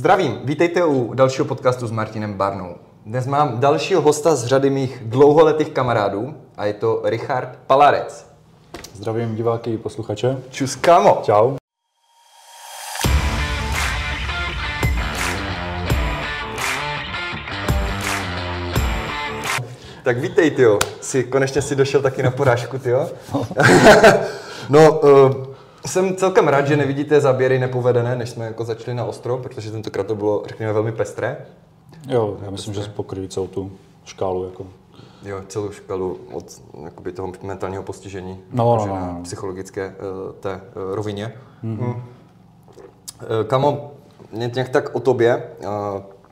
Zdravím, vítejte u dalšího podcastu s Martinem Barnou. Dnes mám dalšího hosta z řady mých dlouholetých kamarádů a je to Richard Palarec. Zdravím diváky i posluchače. Čus, kámo. Čau. Tak vítej, tyjo. Jsi, konečně si došel taky na porážku, tyjo. no, uh, jsem celkem rád, že nevidíte záběry nepovedené, než jsme jako začali na ostro, protože tentokrát to bylo, řekněme, velmi pestré. Jo, já myslím, že pokryjí celou tu škálu. Jako. Jo, celou škálu od jakoby, toho mentálního postižení no, no, no, na no. psychologické uh, té uh, rovině. Mm-hmm. Kamo, nějak tak o tobě. Uh,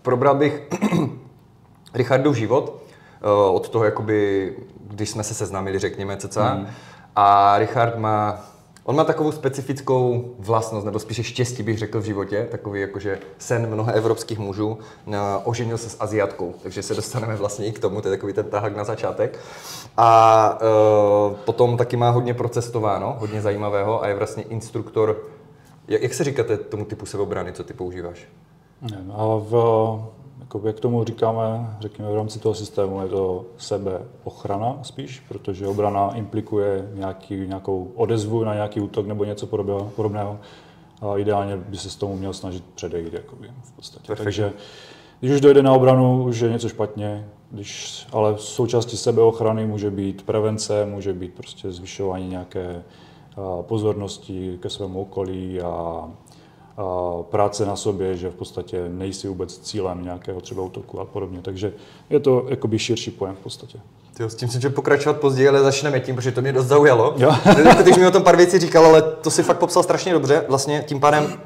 probral bych Richardův život uh, od toho, jakoby, když jsme se seznámili, řekněme, cca. Mm. A Richard má On má takovou specifickou vlastnost, nebo spíše štěstí bych řekl v životě, takový jakože sen mnoha evropských mužů, oženil se s Aziatkou, takže se dostaneme vlastně i k tomu, to je takový ten tahak na začátek. A e, potom taky má hodně procestováno, hodně zajímavého a je vlastně instruktor, jak, jak se říkáte tomu typu sebeobrany, co ty používáš? A v, jako jak tomu říkáme, řekněme v rámci toho systému, je to sebeochrana spíš, protože obrana implikuje nějaký, nějakou odezvu na nějaký útok nebo něco podobného. A ideálně by se s tomu měl snažit předejít jakoby, v podstatě. Perfect. Takže když už dojde na obranu, už je něco špatně, když, ale v součástí sebeochrany může být prevence, může být prostě zvyšování nějaké pozornosti ke svému okolí a práce na sobě, že v podstatě nejsi vůbec cílem nějakého třeba útoku a podobně. Takže je to jakoby širší pojem v podstatě. Tyjo, s tím jsem chtěl pokračovat později, ale začneme tím, protože to mě dost zaujalo. Jo. Ty jsi mi o tom pár věcí říkal, ale to si fakt popsal strašně dobře. Vlastně tím pádem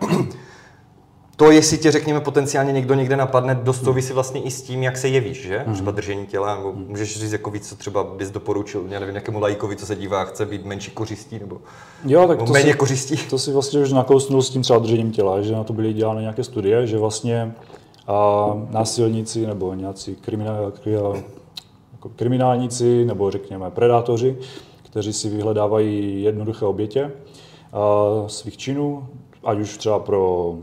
to, jestli tě, řekněme, potenciálně někdo někde napadne, dost souvisí vlastně i s tím, jak se jevíš, že? Mhm. Třeba držení těla, nebo můžeš říct jako víc, co třeba bys doporučil, já nevím, nějakému lajkovi, co se dívá, chce být menší kořistí, nebo, jo, tak nebo to méně si, kořistí. To si vlastně už nakousnul s tím třeba držením těla, že na to byly dělány nějaké studie, že vlastně a, násilníci nebo nějací kriminál, jako kriminálníci nebo řekněme predátoři, kteří si vyhledávají jednoduché obětě svých činů, ať už třeba pro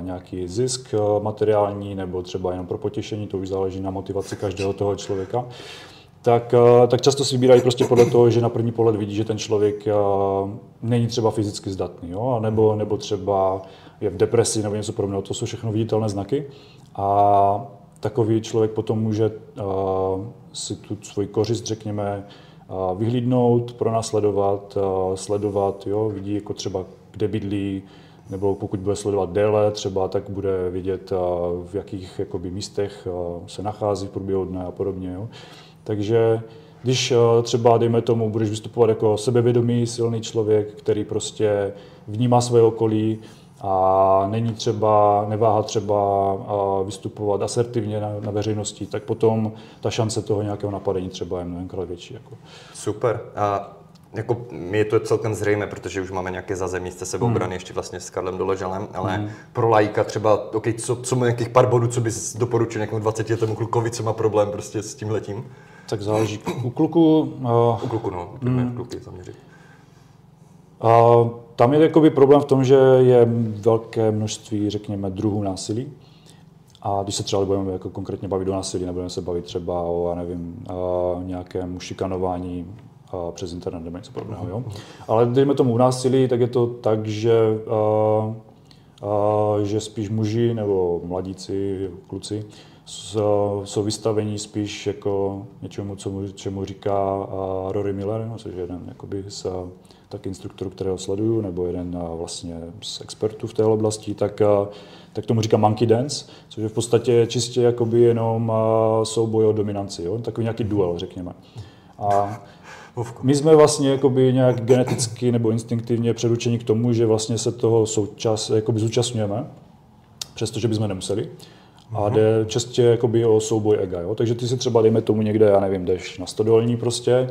nějaký zisk materiální nebo třeba jenom pro potěšení, to už záleží na motivaci každého toho člověka, tak, tak často si vybírají prostě podle toho, že na první pohled vidí, že ten člověk není třeba fyzicky zdatný, jo? nebo, nebo třeba je v depresi nebo něco podobného. To jsou všechno viditelné znaky. A takový člověk potom může si tu svoji kořist, řekněme, vyhlídnout, pronásledovat, sledovat, jo, vidí jako třeba, kde bydlí, nebo pokud bude sledovat déle třeba, tak bude vidět, v jakých jakoby, místech se nachází v průběhu dne a podobně. Jo. Takže když třeba, dejme tomu, budeš vystupovat jako sebevědomý, silný člověk, který prostě vnímá své okolí, a není třeba, neváha třeba vystupovat asertivně na, na veřejnosti, tak potom ta šance toho nějakého napadení třeba je mnohemkrát větší. Jako. Super. A jako mi je to celkem zřejmé, protože už máme nějaké zazemí se sebeobrany hmm. ještě vlastně s Karlem Doležalem, ale hmm. pro lajka třeba, okay, co, co má nějakých pár bodů, co bys doporučil nějakému 20 letému klukovi, co má problém prostě s tím letím? Tak záleží. U kluku... Uh, U kluku, no. Hmm. Kluky zaměřit. Uh, tam je jakoby problém v tom, že je velké množství, řekněme, druhů násilí. A když se třeba budeme jako konkrétně bavit o násilí, nebudeme se bavit třeba o, já nevím, uh, nějakém šikanování uh, přes internet nebo něco podobného. Jo? Ale dejme tomu u násilí, tak je to tak, že, uh, uh, že spíš muži nebo mladíci, kluci, jsou vystavení spíš jako něčemu, co mu, čemu říká Rory Miller, což je jeden jakoby z tak instruktorů, kterého sleduju, nebo jeden vlastně z expertů v té oblasti, tak, tak tomu říká monkey dance, což je v podstatě čistě jakoby jenom souboj o dominanci, jo? takový nějaký duel, řekněme. A my jsme vlastně jakoby nějak geneticky nebo instinktivně předučeni k tomu, že vlastně se toho součas, jakoby zúčastňujeme, přestože bychom nemuseli. A mhm. jde čistě jakoby o souboj ega. Jo? Takže ty si třeba, dejme tomu někde, já nevím, jdeš na stodolní prostě,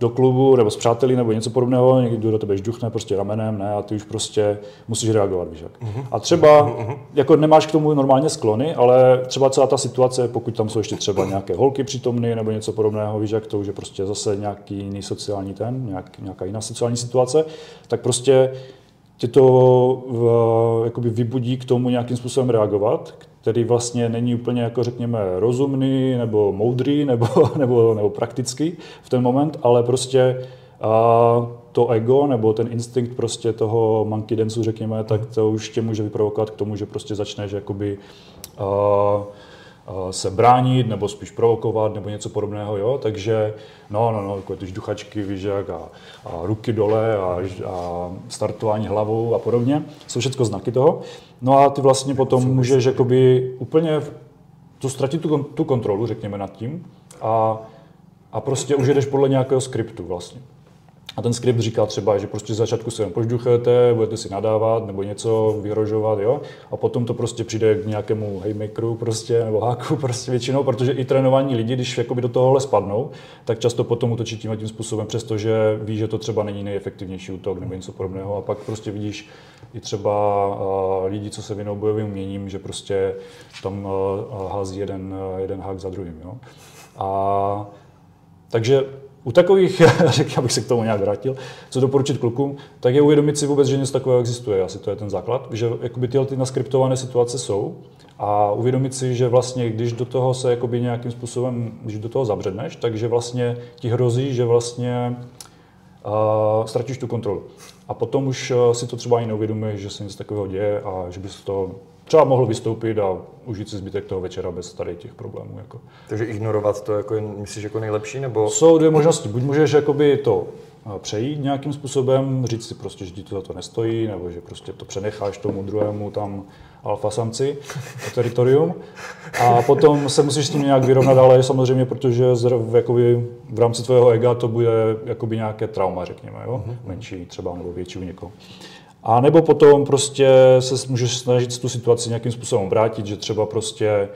do klubu nebo s přáteli nebo něco podobného, někdo do tebe žduchne prostě ramenem, ne, a ty už prostě musíš reagovat, víš jak. Uh-huh. A třeba, uh-huh. jako nemáš k tomu normálně sklony, ale třeba celá ta situace, pokud tam jsou ještě třeba nějaké holky přítomny nebo něco podobného, víš jak to už je prostě zase nějaký jiný sociální ten, nějak, nějaká jiná sociální situace, tak prostě tě to uh, jakoby vybudí k tomu nějakým způsobem reagovat, který vlastně není úplně, jako řekněme, rozumný nebo moudrý nebo, nebo, nebo praktický v ten moment, ale prostě uh, to ego nebo ten instinkt prostě toho monkey dance, řekněme, tak to už tě může vyprovokovat k tomu, že prostě začneš jakoby uh, se bránit nebo spíš provokovat nebo něco podobného, jo, takže no, no, no, jako ty žduchačky, víš, jak, a, a ruky dole a, a, startování hlavou a podobně, jsou všechno znaky toho. No a ty vlastně potom můžeš jakoby úplně to ztratit tu, tu kontrolu, řekněme, nad tím a, a prostě už jedeš podle nějakého skriptu vlastně. A ten skript říká třeba, že prostě začátku se jen požduchujete, budete si nadávat nebo něco vyhrožovat, jo? A potom to prostě přijde k nějakému haymakeru prostě, nebo háku prostě většinou, protože i trénování lidi, když jakoby do tohohle spadnou, tak často potom utočí tím tím způsobem, přestože ví, že to třeba není nejefektivnější útok nebo něco podobného. A pak prostě vidíš i třeba lidi, co se věnou bojovým uměním, že prostě tam hází jeden, jeden hák za druhým. Jo? A takže u takových, řekl, abych se k tomu nějak vrátil, co doporučit klukům, tak je uvědomit si vůbec, že něco takového existuje. Asi to je ten základ, že jakoby tyhle ty naskriptované situace jsou a uvědomit si, že vlastně, když do toho se jakoby nějakým způsobem, když do toho zabředneš, takže vlastně ti hrozí, že vlastně uh, ztratíš tu kontrolu. A potom už si to třeba ani neuvědomuješ, že se něco takového děje a že bys to třeba mohl vystoupit a užít si zbytek toho večera bez tady těch problémů. Jako. Takže ignorovat to jako, myslíš jako nejlepší? Nebo... Jsou dvě možnosti. Buď můžeš jakoby to přejít nějakým způsobem, říct si prostě, že ti to za to nestojí, nebo že prostě to přenecháš tomu druhému tam alfa samci, teritorium. A potom se musíš s tím nějak vyrovnat, ale samozřejmě, protože z, jakoby, v rámci tvého ega to bude jakoby nějaké trauma, řekněme, jo? Mhm. menší třeba nebo větší u někoho. A nebo potom prostě se můžeš snažit tu situaci nějakým způsobem obrátit, že třeba prostě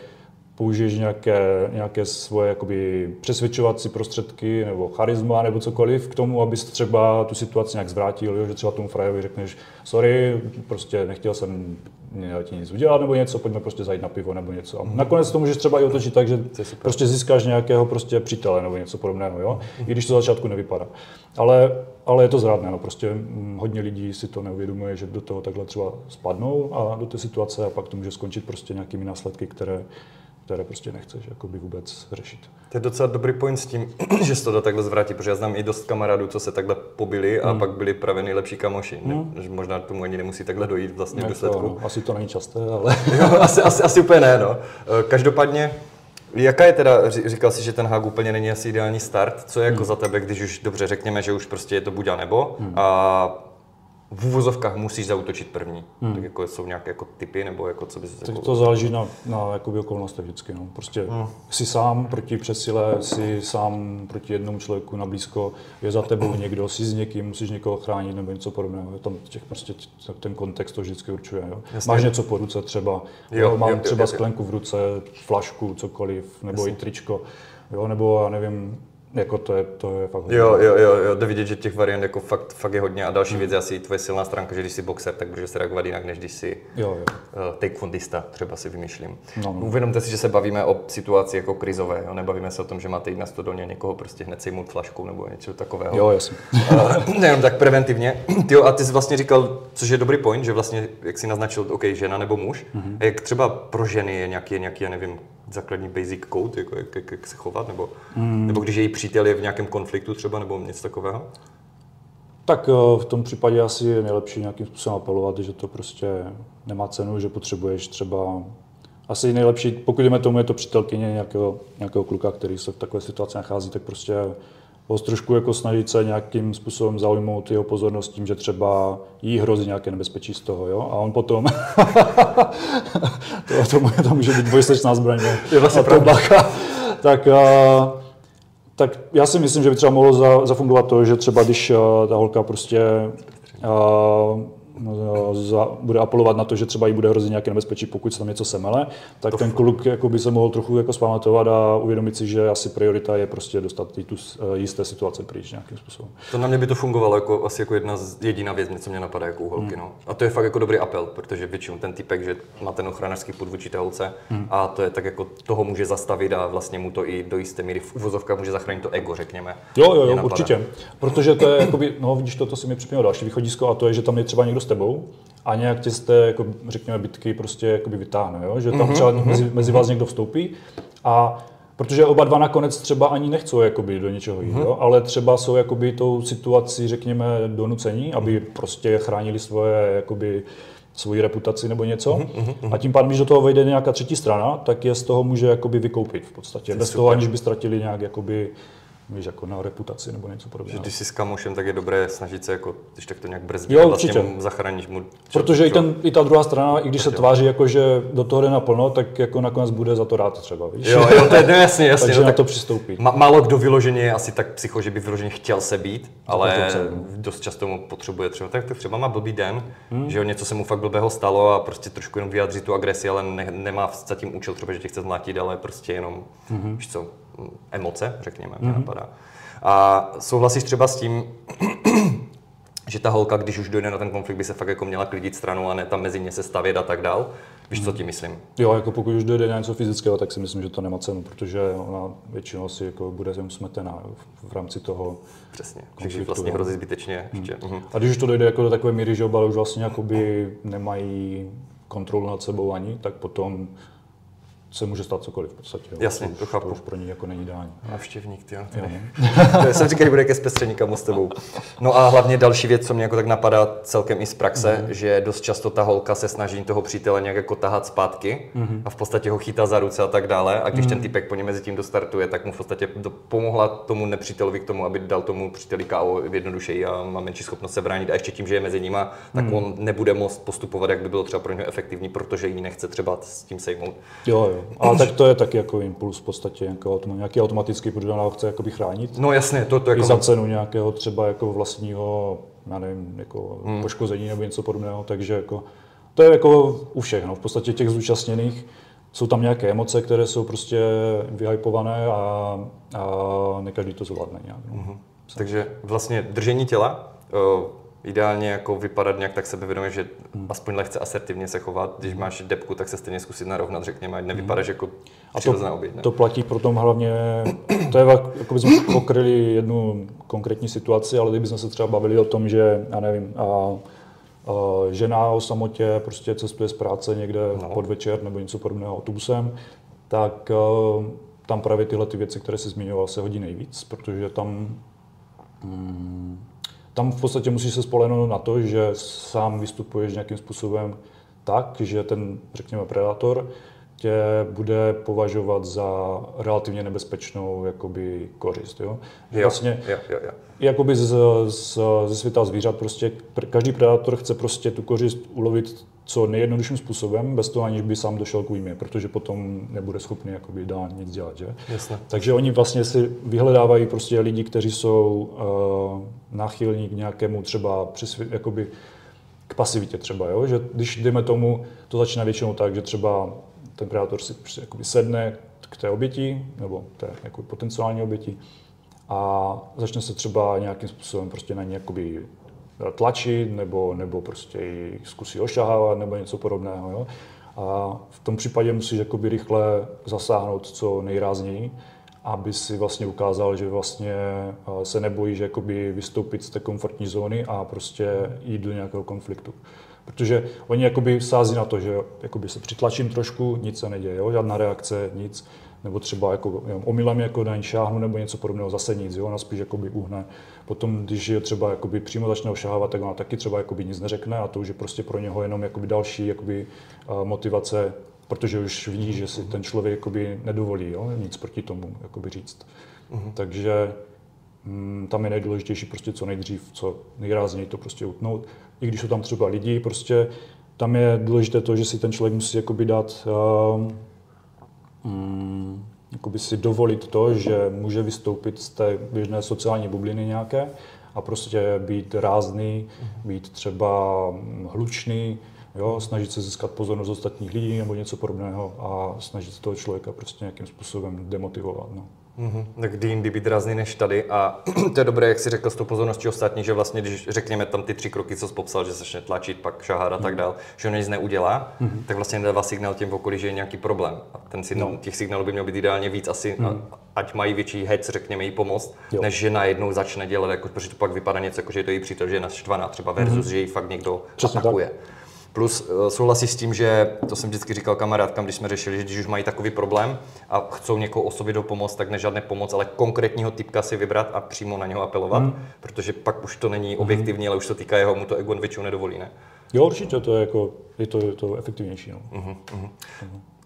použiješ nějaké, nějaké svoje jakoby přesvědčovací prostředky nebo charisma nebo cokoliv k tomu, abys třeba tu situaci nějak zvrátil, jo? že třeba tomu frajovi řekneš, sorry, prostě nechtěl jsem ti nic udělat nebo něco, pojďme prostě zajít na pivo nebo něco. A nakonec to můžeš třeba i otočit tak, že prostě získáš nějakého prostě přítele nebo něco podobného, jo? i když to začátku nevypadá. Ale, ale je to zrádné, no. prostě hm, hodně lidí si to neuvědomuje, že do toho takhle třeba spadnou a do té situace a pak to může skončit prostě nějakými následky, které které prostě nechceš jakoby vůbec řešit. To je docela dobrý point s tím, že se to dá takhle zvrátit, protože já znám i dost kamarádů, co se takhle pobili a hmm. pak byli právě nejlepší kamoši. Hmm. Ne? Možná tomu ani nemusí takhle dojít vlastně v důsledku. No, asi to není časté, ale... jo, asi, asi, asi úplně ne, no. Eh, každopádně, Jaká je teda, říkal jsi, že ten hák úplně není asi ideální start, co je jako hmm. za tebe, když už dobře řekněme, že už prostě je to buď a nebo hmm. a v úvozovkách musíš zautočit první. Hmm. Tak jako jsou nějaké jako typy, nebo jako co bys... Tak jako... to záleží na, na jakoby okolnosti vždycky. No. Prostě hmm. jsi sám proti přesile, jsi sám proti jednomu člověku na blízko, je za tebou někdo, jsi s někým, musíš někoho chránit nebo něco podobného. Tam těch prostě ten kontext to vždycky určuje. Jo. Máš něco po ruce třeba, jo, mám jo, třeba jo, jo, sklenku v ruce, flašku, cokoliv, nebo Jasně. i tričko, jo, nebo já nevím, jako to je, to je fakt hodně. Jo, jo, jo, jo, jde vidět, že těch variant jako fakt, fakt je hodně. A další hmm. věc je asi tvoje silná stránka, že když jsi boxer, tak můžeš se reagovat jinak, než když jsi jo, jo. Uh, taekwondista, třeba si vymýšlím. No, no. Uvědomte si, že se bavíme o situaci jako krizové, jo? nebavíme se o tom, že máte jít na stodolně někoho prostě hned sejmout flašku nebo něco takového. Jo, jasně. uh, nejenom tak preventivně. Tyjo, a ty jsi vlastně říkal, což je dobrý point, že vlastně, jak jsi naznačil, OK, žena nebo muž, mm-hmm. jak třeba pro ženy je nějaký, nějaký, já nevím, základní basic code, jako jak, jak, jak se chovat, nebo, mm. nebo když její přítel je v nějakém konfliktu třeba, nebo něco takového? Tak eh, v tom případě asi je nejlepší nějakým způsobem apelovat, že to prostě nemá cenu, že potřebuješ třeba asi nejlepší, pokud jdeme tomu, je to přítelkyně nějakého, nějakého kluka, který se v takové situaci nachází, tak prostě ho trošku jako snažit se nějakým způsobem zaujmout jeho pozornost tím, že třeba jí hrozí nějaké nebezpečí z toho, jo? A on potom, to, to, to, může být dvojsečná zbraň, je vlastně to bacha. tak, a, tak já si myslím, že by třeba mohlo za, zafungovat to, že třeba když ta holka prostě a, za, bude apelovat na to, že třeba jí bude hrozit nějaké nebezpečí, pokud se tam něco semele, tak to ten kluk jako by se mohl trochu jako spamatovat a uvědomit si, že asi priorita je prostě dostat tu eh, jisté situace pryč nějakým způsobem. To na mě by to fungovalo jako asi jako jedna z jediná věc, co mě napadá jako u holky. Hmm. No. A to je fakt jako dobrý apel, protože většinou ten typek, že má ten ochranářský půd vůči té holce hmm. a to je tak jako toho může zastavit a vlastně mu to i do jisté míry v uvozovkách může zachránit to ego, řekněme. Jo, jo, jo určitě. Protože to je, jakoby, no vidíš, to, to si mi připomnělo další východisko a to je, že tam je třeba někdo s tebou a nějak tě z té, jako, řekněme, bitky prostě jakoby vytáhne, jo? že tam třeba mezi, mezi vás někdo vstoupí a Protože oba dva nakonec třeba ani nechcou jakoby do něčeho jít, jo? ale třeba jsou jakoby tou situací, řekněme, donucení, aby prostě chránili svoje jakoby, svoji reputaci nebo něco. A tím pádem, když do toho vejde nějaká třetí strana, tak je z toho může jakoby vykoupit v podstatě. Bez toho, aniž by ztratili nějak jakoby, víš, jako na reputaci nebo něco podobného. když jsi s kamošem, tak je dobré snažit se jako, když tak to nějak brzdit, Jo, a vlastně určitě. mu zachráníš mu. Protože i, čo- ten, i ta druhá strana, i když se tváří jako, že do toho jde naplno, tak jako nakonec bude za to rád třeba, víš? Jo, jo, to je no, jasně, jasně. Takže no, na tak to přistoupí. Ma, málo kdo vyloženě je asi tak psycho, že by vyloženě chtěl se být, ale to no. dost často mu potřebuje třeba, tak, tak třeba má blbý den, Hmm. že jo, něco se mu fakt blbého stalo a prostě trošku jenom vyjádří tu agresi, ale ne, nemá za tím účel třeba, že tě chce zmlátit, ale prostě jenom, Hmm. víš co, emoce, řekněme, mě napadá. A souhlasíš třeba s tím, že ta holka, když už dojde na ten konflikt, by se fakt jako měla klidit stranu a ne tam mezi ně se stavět a tak dál. Víš, co tím myslím? Jo, jako pokud už dojde na něco fyzického, tak si myslím, že to nemá cenu, protože ona většinou si jako bude jenom smetená v, v rámci toho. Přesně. Že Konfliktu, vlastně hrozí zbytečně ještě. Mhm. A když už to dojde jako do takové míry, že oba už vlastně jakoby nemají kontrolu nad sebou ani, tak potom se může stát cokoliv v podstatě. Jo. Jasně, to, už, to chápu. to už pro ní jako není ideální. Navštěvník, ty jo. Jo, To jsem říkal, že bude ke zpestření kamo s tebou. No a hlavně další věc, co mě jako tak napadá celkem i z praxe, Mhm. že dost často ta holka se snaží toho přítele nějak jako tahat zpátky Mhm. a v podstatě ho chytá za ruce a tak dále. A když ten typek po něm mezi tím dostartuje, tak mu v podstatě pomohla tomu nepřítelovi k tomu, aby dal tomu příteli KO jednodušeji a má menší schopnost se bránit. A ještě tím, že je mezi nima, tak Mhm. on nebude moct postupovat, jak by bylo třeba pro něho efektivní, protože ji nechce třeba s tím sejmout. jo, jo. Ale tak to je taky jako impuls v podstatě, jako nějaký automatický, protože ona ho chce jakoby chránit. No jasně, to, to I jako... za cenu nějakého třeba jako vlastního, já nevím, jako poškození nebo něco podobného, takže jako to je jako u všech, no. v podstatě těch zúčastněných jsou tam nějaké emoce, které jsou prostě vyhypované a, a ne každý to zvládne nějak. No. Takže vlastně držení těla, uh, ideálně jako vypadat nějak tak sebevědomě, že aspoň lehce asertivně se chovat. Když máš depku, tak se stejně zkusit narovnat, řekněme, ať nevypadáš jako. A to, oběť. ne? to platí pro tom hlavně, to je jako bychom pokryli jednu konkrétní situaci, ale kdybychom se třeba bavili o tom, že, já nevím, a, a žena o samotě prostě cestuje z práce někde No. podvečer nebo něco podobného autobusem, tak a, tam právě tyhle ty věci, které jsi zmiňoval, se hodí nejvíc, protože tam mm, tam v podstatě musíš se spolehnout na to, že sám vystupuješ nějakým způsobem tak, že ten, řekněme, predátor tě bude považovat za relativně nebezpečnou jakoby, kořist. Jo? Že Jo, Vlastně jo, jo, jo. jakoby z, z, ze světa zvířat prostě pr- každý predátor chce prostě tu kořist ulovit co nejjednodušším způsobem, bez toho aniž by sám došel k újmě, protože potom nebude schopný jakoby dál nic dělat, že? Jasně. Takže oni vlastně si vyhledávají prostě lidi, kteří jsou uh, náchylní k nějakému třeba přesvě, jakoby k pasivitě třeba, jo? že když dejme tomu, to začíná většinou tak, že třeba ten predátor si jakoby sedne k té oběti, nebo té jako potenciální oběti a začne se třeba nějakým způsobem prostě na ní jakoby tlačit, nebo, nebo prostě ji zkusí ošahávat, nebo něco podobného. Jo? A v tom případě musíš jakoby rychle zasáhnout co nejrázněji, aby si vlastně ukázal, že vlastně eh, se nebojíš jakoby vystoupit z té komfortní zóny a prostě jít do nějakého konfliktu. Protože oni jakoby sází na to, že jakoby se přitlačím trošku, nic se neděje, jo? žádná reakce, nic, nebo třeba jako jenom omylem jako na ní šáhnu nebo něco podobného, zase nic, jo? ona spíš jakoby uhne. Potom, když je třeba jakoby přímo začne ošahávat, tak ona taky třeba jakoby nic neřekne a to už je prostě pro něho jenom jakoby další jakoby, motivace, protože už vidí, že si ten člověk jakoby nedovolí jo? nic proti tomu jakoby říct. Takže mm, tam je nejdůležitější prostě co nejdřív, co nejrázněji to prostě utnout. I když jsou tam třeba lidi, prostě tam je důležité to, že si ten člověk musí jakoby dát, um, jakoby si dovolit to, že může vystoupit z té běžné sociální bubliny nějaké a prostě být rázný, být třeba mm, hlučný, Jo, snažit se získat pozornost ostatních lidí nebo něco podobného a snažit se toho člověka prostě nějakým způsobem demotivovat. No. Mm-hmm. Tak kdy jindy být drazný než tady a to je dobré, jak si řekl s tou pozorností ostatní, že vlastně, když řekněme tam ty tři kroky, co jsi popsal, že začne tlačit, pak šahat a tak mhm. dál, že on nic neudělá, mm-hmm. tak vlastně nedává signál těm v okolí, že je nějaký problém. A ten signál, no. těch signálů by mělo být ideálně víc asi, mm-hmm. ať mají větší hec, řekněme, jí pomoct, jo. než že najednou začne dělat, jako, protože to pak vypadá něco, jako že je to jí přítel, že je naštvaná třeba versus, mm-hmm. že jí fakt někdo Přesně atakuje. Tak. Plus eh, souhlasí s tím, že to jsem vždycky říkal kamarádkám, když jsme řešili, že když už mají takový problém a chcou někoho osobě do pomoc, tak ne žádné pomoc, ale konkrétního typka si vybrat a přímo na něho apelovat, mm. protože pak už to není objektivní, mm. ale už to týká jeho, mu to ego většinou nedovolí, ne? Jo, určitě, to je, jako, je, to, je to efektivnější. No. Mm-hmm. Mm-hmm.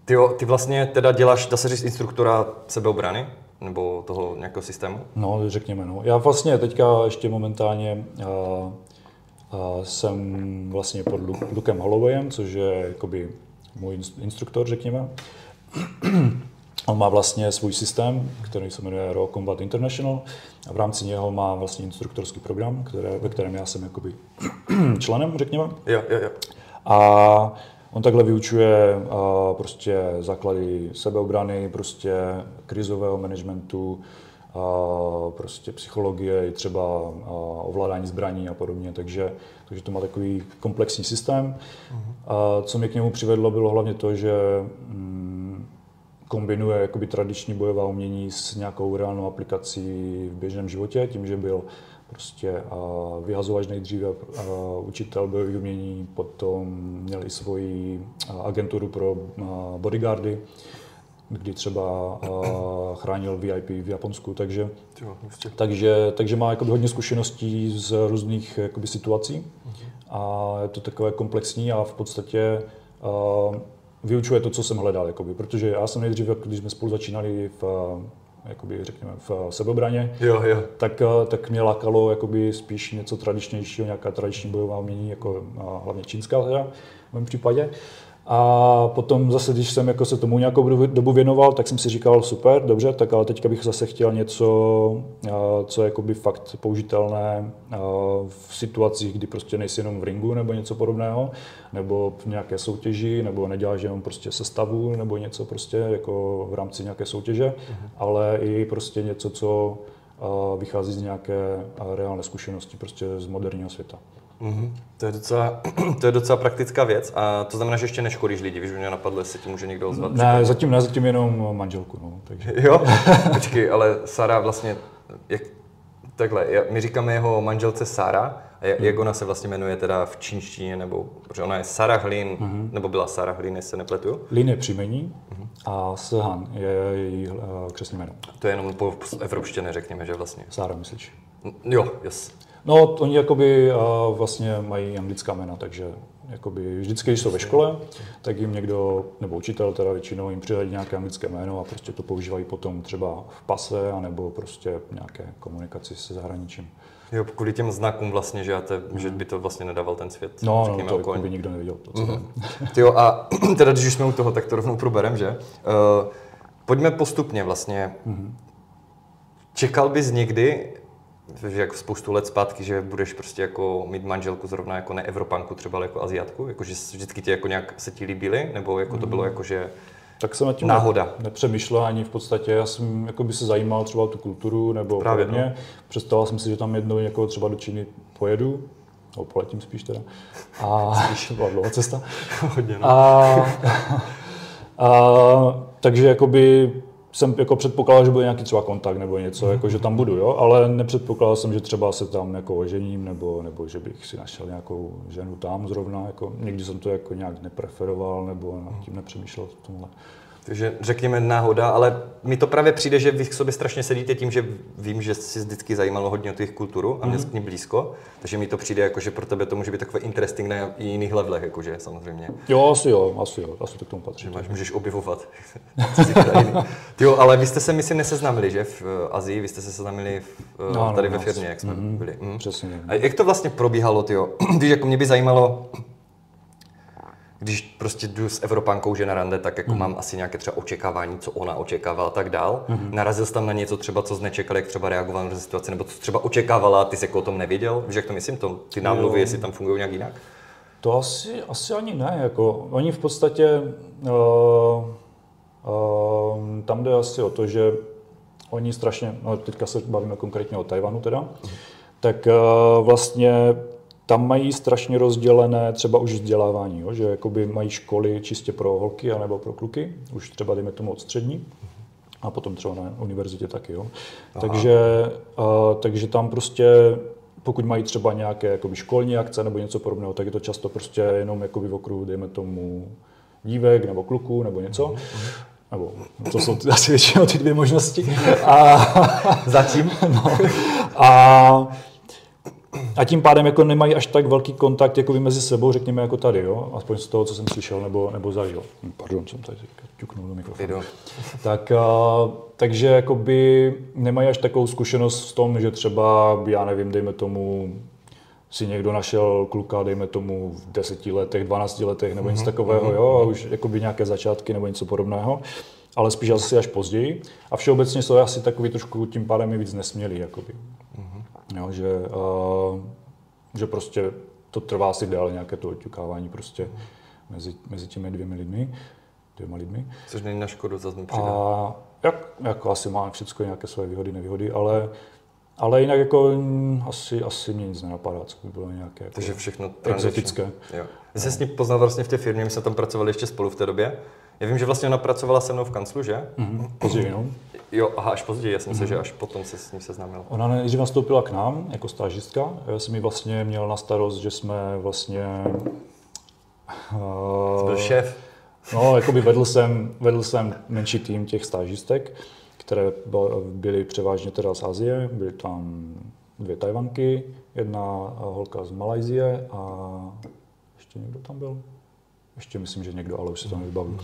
Ty, jo, ty vlastně teda děláš, dá se říct, instruktora sebeobrany? Nebo toho nějakého systému? No, řekněme, no. Já vlastně teďka ještě momentálně uh, jsem vlastně pod Lukem Hollowayem, což je jakoby můj instruktor, řekněme. On má vlastně svůj systém, který se jmenuje Raw Combat International a v rámci něho má vlastně instruktorský program, které, ve kterém já jsem jakoby členem, řekněme. Jo, jo, jo. A on takhle vyučuje uh, prostě základy sebeobrany, prostě krizového managementu, prostě psychologie, i třeba ovládání zbraní a podobně, takže, takže to má takový komplexní systém. Uh-huh. A co mě k němu přivedlo, bylo hlavně to, že mm, kombinuje jakoby tradiční bojová umění s nějakou reálnou aplikací v běžném životě, tím, že byl prostě vyhazovač nejdříve, učitel bojových umění, potom měl i svoji agenturu pro bodyguardy, kdy třeba uh, chránil VIP v Japonsku, takže, jo, takže, takže má jakoby hodně zkušeností z různých jakoby, situací uh-huh. a je to takové komplexní a v podstatě uh, vyučuje to, co jsem hledal, jakoby, protože já jsem nejdřív, když jsme spolu začínali v jakoby, řekněme, v sebebraně, jo, jo. Tak, tak mě lákalo jakoby, spíš něco tradičnějšího, nějaká tradiční bojová umění, jako hlavně čínská teda, v mém případě. A potom zase, když jsem jako se tomu nějakou dobu věnoval, tak jsem si říkal, super, dobře, tak ale teďka bych zase chtěl něco, co je jakoby fakt použitelné v situacích, kdy prostě nejsi jenom v ringu nebo něco podobného, nebo v nějaké soutěži, nebo neděláš jenom prostě sestavu, nebo něco prostě jako v rámci nějaké soutěže, mm-hmm. ale i prostě něco, co vychází z nějaké reálné zkušenosti prostě z moderního světa. Mm-hmm. To, je docela, to je docela praktická věc a to znamená, že ještě neškodíš lidi, když mě napadlo, jestli ti může někdo ozvat. Ne, zatím ne, zatím jenom manželku. No, takže. Jo? Počkej, ale Sara vlastně, jak, takhle, my říkáme jeho manželce Sara, a jak hmm. ona se vlastně jmenuje teda v čínštině, nebo, protože ona je Sarah Lin, mm-hmm. nebo byla Sarah Lin, jestli se nepletu? Lin je příjmení mm-hmm. a Sehan je její uh, křesní jméno. To je jenom po evropštině, řekněme, že vlastně. Sara, myslíš? Jo, yes. No, oni jakoby uh, vlastně mají anglická jména, takže jakoby vždycky, když jsou ve škole, tak jim někdo, nebo učitel teda většinou jim přidají nějaké anglické jméno a prostě to používají potom třeba v pase, anebo prostě nějaké komunikaci se zahraničím. Jo, kvůli těm znakům vlastně, že, já te, mm. že by to vlastně nedával ten svět. No, no to jako by nikdo neviděl. To, co mm. jo, a teda když už jsme u toho, tak to rovnou proberem, že? Uh, pojďme postupně vlastně. Mm. Čekal bys někdy, že jako spoustu let zpátky, že budeš prostě jako mít manželku zrovna jako neevropanku třeba, ale jako Aziatku? Jako, že vždycky ti jako nějak se ti líbily? Nebo jako to bylo mhm. jako, že tak jsem na tím náhoda. nepřemýšlel ani v podstatě. Já jsem jako by se zajímal třeba o tu kulturu nebo Právě, podobně. No. Představoval jsem si, že tam jednou jako třeba do Číny pojedu, nebo poletím spíš teda. A spíš. byla dlouhá cesta. Hodně, no. a, a, takže jakoby jsem jako předpokládal, že bude nějaký třeba kontakt nebo něco, mm. jako, že tam budu, jo? ale nepředpokládal jsem, že třeba se tam jako ožením nebo, nebo že bych si našel nějakou ženu tam zrovna. Jako, někdy jsem to jako nějak nepreferoval nebo nad tím nepřemýšlel v tomhle. Takže řekněme náhoda, ale mi to právě přijde, že vy k sobě strašně sedíte tím, že vím, že jsi vždycky zajímalo hodně o těch kulturu a měl mm-hmm. k ní blízko, takže mi to přijde jako, že pro tebe to může být takové interesting na jiných levelech, jakože samozřejmě. Jo, asi jo, asi jo, asi to k tomu patří. Že máš, můžeš objevovat jo, ale vy jste se, myslím, neseznámili, že v uh, Azii, vy jste se seznámili v, uh, no, tady no, ve firmě, jak jsme mm-hmm. byli. Mm. Přesně. A jak to vlastně probíhalo, tyjo? Když jako mě by zajímalo, když prostě jdu s Evropankou, že na rande, tak jako mm. mám asi nějaké třeba očekávání, co ona očekávala a tak dál. Mm. Narazil jsi tam na něco třeba, co jsi nečekal, jak třeba reagoval na situaci, nebo co třeba očekávala, ty jsi jako o tom nevěděl? Víš, jak to myslím, to, ty námluvy, jestli tam fungují nějak jinak? To asi, asi ani ne. Jako, oni v podstatě, uh, uh, tam jde asi o to, že oni strašně, no teďka se bavíme konkrétně o Tajvanu teda, tak uh, vlastně tam mají strašně rozdělené třeba už vzdělávání, jo? že jakoby mají školy čistě pro holky anebo pro kluky, už třeba dejme tomu od střední, a potom třeba na univerzitě taky. Jo? Takže, uh, takže tam prostě pokud mají třeba nějaké jakoby, školní akce nebo něco podobného, tak je to často prostě jenom jakoby v okruhu, dejme tomu, dívek nebo kluků nebo něco. Mm-hmm. Nebo to jsou asi většinou ty dvě možnosti. A, Zatím? no, a a tím pádem jako nemají až tak velký kontakt jako mezi sebou, řekněme jako tady, jo? aspoň z toho, co jsem slyšel nebo, nebo zažil. Hm, pardon, jsem tady ťuknul do mikrofonu. Tak, a, takže jakoby nemají až takovou zkušenost v tom, že třeba, já nevím, dejme tomu, si někdo našel kluka, dejme tomu v deseti letech, 12 letech nebo něco mm-hmm. takového, jo, a už jakoby nějaké začátky nebo něco podobného ale spíš asi až později. A všeobecně jsou asi takový trošku tím pádem i víc nesmělí. Jakoby. Jo, že, uh, že prostě to trvá si déle nějaké to oťukávání prostě mezi, mezi těmi dvěmi lidmi, dvěma lidmi. Což není na škodu, zase mi A jak, jako asi má všechno nějaké své výhody, nevýhody, ale ale jinak jako mm, asi, asi mě nic nenapadá, co by bylo nějaké jako Takže všechno exotické. Jo. Jste s ní poznal vlastně v té firmě, my jsme tam pracovali ještě spolu v té době. Já vím, že vlastně ona pracovala se mnou v kanclu, že? Mm-hmm. Později, no. Jo, aha, až později, já jsem mm-hmm. se, že až potom se s ní seznámil. Ona nejdřív nastoupila k nám jako stážistka. Já jsem ji vlastně měl na starost, že jsme vlastně... Uh, byl šéf. No, jakoby vedl jsem, vedl jsem menší tým těch stážistek, které byly převážně teda z Azie. Byly tam dvě Tajvanky, jedna holka z Malajzie a ještě někdo tam byl? Ještě myslím, že někdo, ale už se to nevybavím.